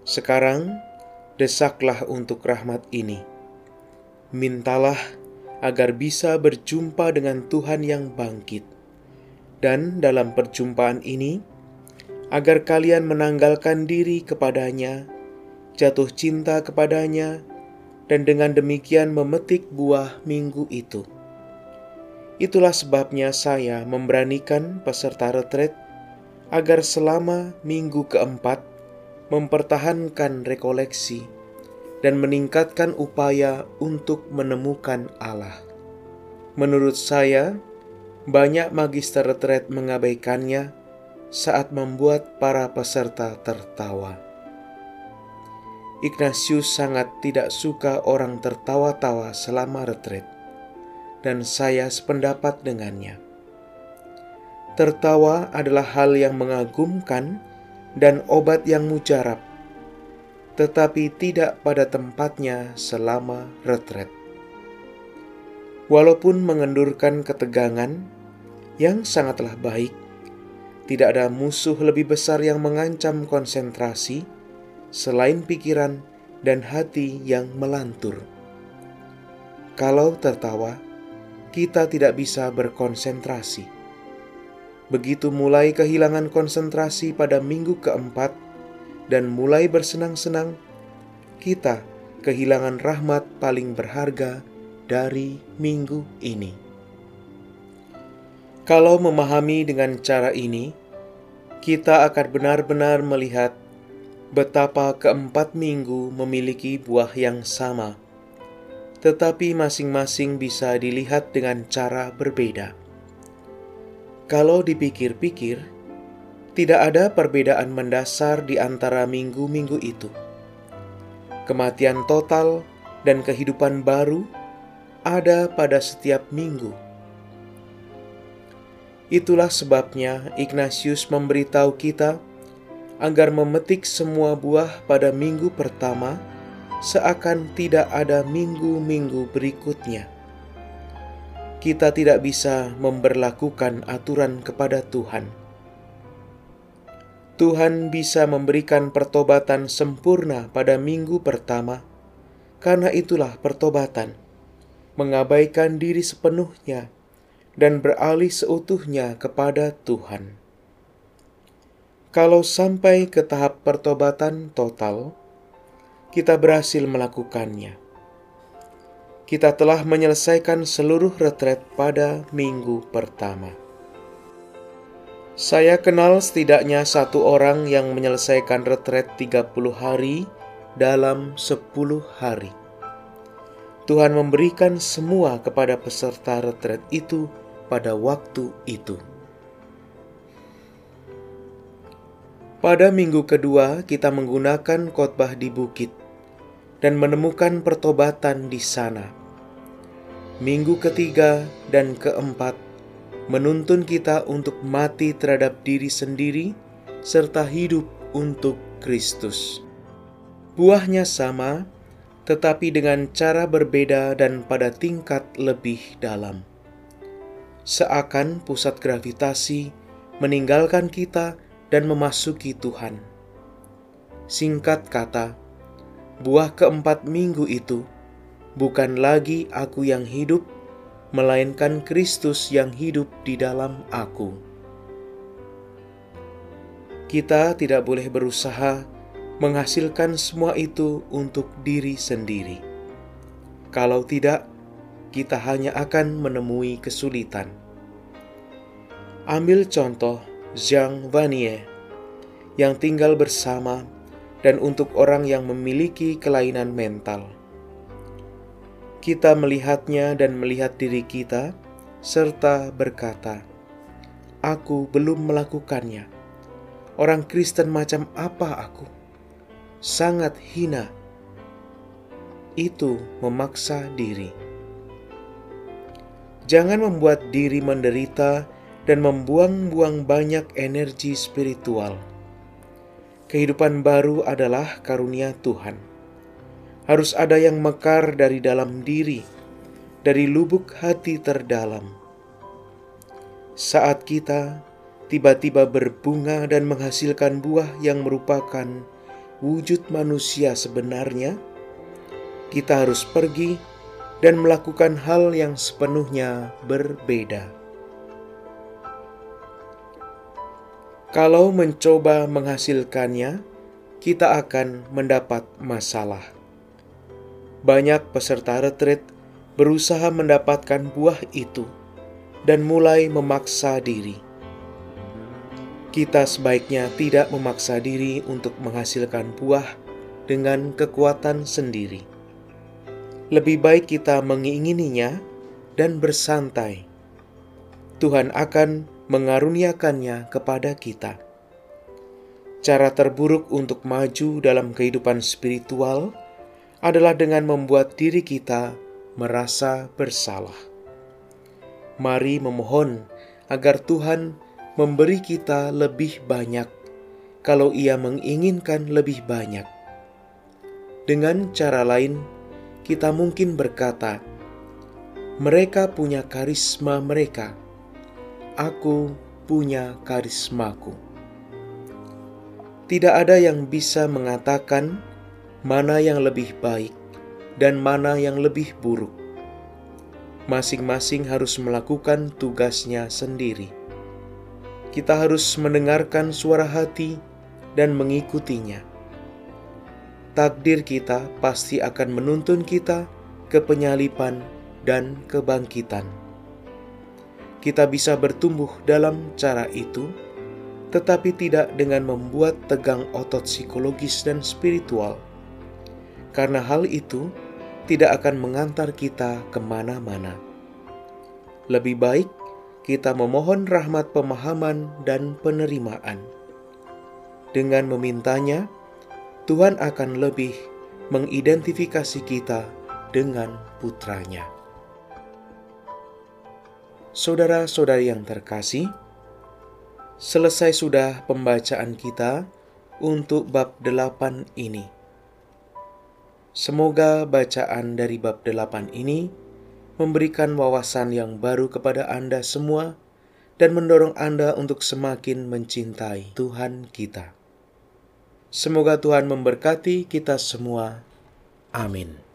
Sekarang, desaklah untuk rahmat ini. Mintalah agar bisa berjumpa dengan Tuhan yang bangkit. Dan dalam perjumpaan ini, agar kalian menanggalkan diri kepadanya, jatuh cinta kepadanya, dan dengan demikian memetik buah minggu itu. Itulah sebabnya saya memberanikan peserta retret agar selama minggu keempat mempertahankan rekoleksi dan meningkatkan upaya untuk menemukan Allah. Menurut saya, banyak magister retret mengabaikannya saat membuat para peserta tertawa. Ignatius sangat tidak suka orang tertawa-tawa selama retret, dan saya sependapat dengannya. Tertawa adalah hal yang mengagumkan dan obat yang mujarab, tetapi tidak pada tempatnya selama retret. Walaupun mengendurkan ketegangan yang sangatlah baik, tidak ada musuh lebih besar yang mengancam konsentrasi selain pikiran dan hati yang melantur. Kalau tertawa, kita tidak bisa berkonsentrasi. Begitu mulai kehilangan konsentrasi pada minggu keempat dan mulai bersenang-senang, kita kehilangan rahmat paling berharga dari minggu ini. Kalau memahami dengan cara ini, kita akan benar-benar melihat betapa keempat minggu memiliki buah yang sama, tetapi masing-masing bisa dilihat dengan cara berbeda. Kalau dipikir-pikir, tidak ada perbedaan mendasar di antara minggu-minggu itu. Kematian total dan kehidupan baru ada pada setiap minggu. Itulah sebabnya Ignatius memberitahu kita agar memetik semua buah pada minggu pertama, seakan tidak ada minggu-minggu berikutnya. Kita tidak bisa memberlakukan aturan kepada Tuhan. Tuhan bisa memberikan pertobatan sempurna pada minggu pertama, karena itulah pertobatan mengabaikan diri sepenuhnya dan beralih seutuhnya kepada Tuhan. Kalau sampai ke tahap pertobatan total, kita berhasil melakukannya. Kita telah menyelesaikan seluruh retret pada minggu pertama. Saya kenal setidaknya satu orang yang menyelesaikan retret 30 hari dalam 10 hari. Tuhan memberikan semua kepada peserta retret itu pada waktu itu. Pada minggu kedua, kita menggunakan khotbah di bukit dan menemukan pertobatan di sana. Minggu ketiga dan keempat menuntun kita untuk mati terhadap diri sendiri serta hidup untuk Kristus. Buahnya sama, tetapi dengan cara berbeda dan pada tingkat lebih dalam. Seakan pusat gravitasi meninggalkan kita dan memasuki Tuhan. Singkat kata, buah keempat minggu itu bukan lagi aku yang hidup, melainkan Kristus yang hidup di dalam aku. Kita tidak boleh berusaha menghasilkan semua itu untuk diri sendiri. Kalau tidak, kita hanya akan menemui kesulitan. Ambil contoh Jean Vanier yang tinggal bersama dan untuk orang yang memiliki kelainan mental. Kita melihatnya dan melihat diri kita, serta berkata, "Aku belum melakukannya. Orang Kristen macam apa aku?" sangat hina. Itu memaksa diri. Jangan membuat diri menderita dan membuang-buang banyak energi spiritual. Kehidupan baru adalah karunia Tuhan. Harus ada yang mekar dari dalam diri, dari lubuk hati terdalam. Saat kita tiba-tiba berbunga dan menghasilkan buah yang merupakan wujud manusia sebenarnya, kita harus pergi dan melakukan hal yang sepenuhnya berbeda. Kalau mencoba menghasilkannya, kita akan mendapat masalah. Banyak peserta retreat berusaha mendapatkan buah itu dan mulai memaksa diri kita sebaiknya tidak memaksa diri untuk menghasilkan buah dengan kekuatan sendiri. Lebih baik kita mengingininya dan bersantai. Tuhan akan mengaruniakannya kepada kita. Cara terburuk untuk maju dalam kehidupan spiritual adalah dengan membuat diri kita merasa bersalah. Mari memohon agar Tuhan memberi kita lebih banyak kalau Ia menginginkan lebih banyak. Dengan cara lain, kita mungkin berkata, "Mereka punya karisma mereka, aku punya karismaku." Tidak ada yang bisa mengatakan mana yang lebih baik dan mana yang lebih buruk. Masing-masing harus melakukan tugasnya sendiri kita harus mendengarkan suara hati dan mengikutinya. Takdir kita pasti akan menuntun kita ke penyalipan dan kebangkitan. Kita bisa bertumbuh dalam cara itu, tetapi tidak dengan membuat tegang otot psikologis dan spiritual, karena hal itu tidak akan mengantar kita ke mana-mana. Lebih baik kita memohon rahmat pemahaman dan penerimaan. Dengan memintanya, Tuhan akan lebih mengidentifikasi kita dengan putranya. Saudara-saudari yang terkasih, selesai sudah pembacaan kita untuk bab delapan ini. Semoga bacaan dari bab delapan ini memberikan wawasan yang baru kepada Anda semua dan mendorong Anda untuk semakin mencintai Tuhan kita. Semoga Tuhan memberkati kita semua. Amin.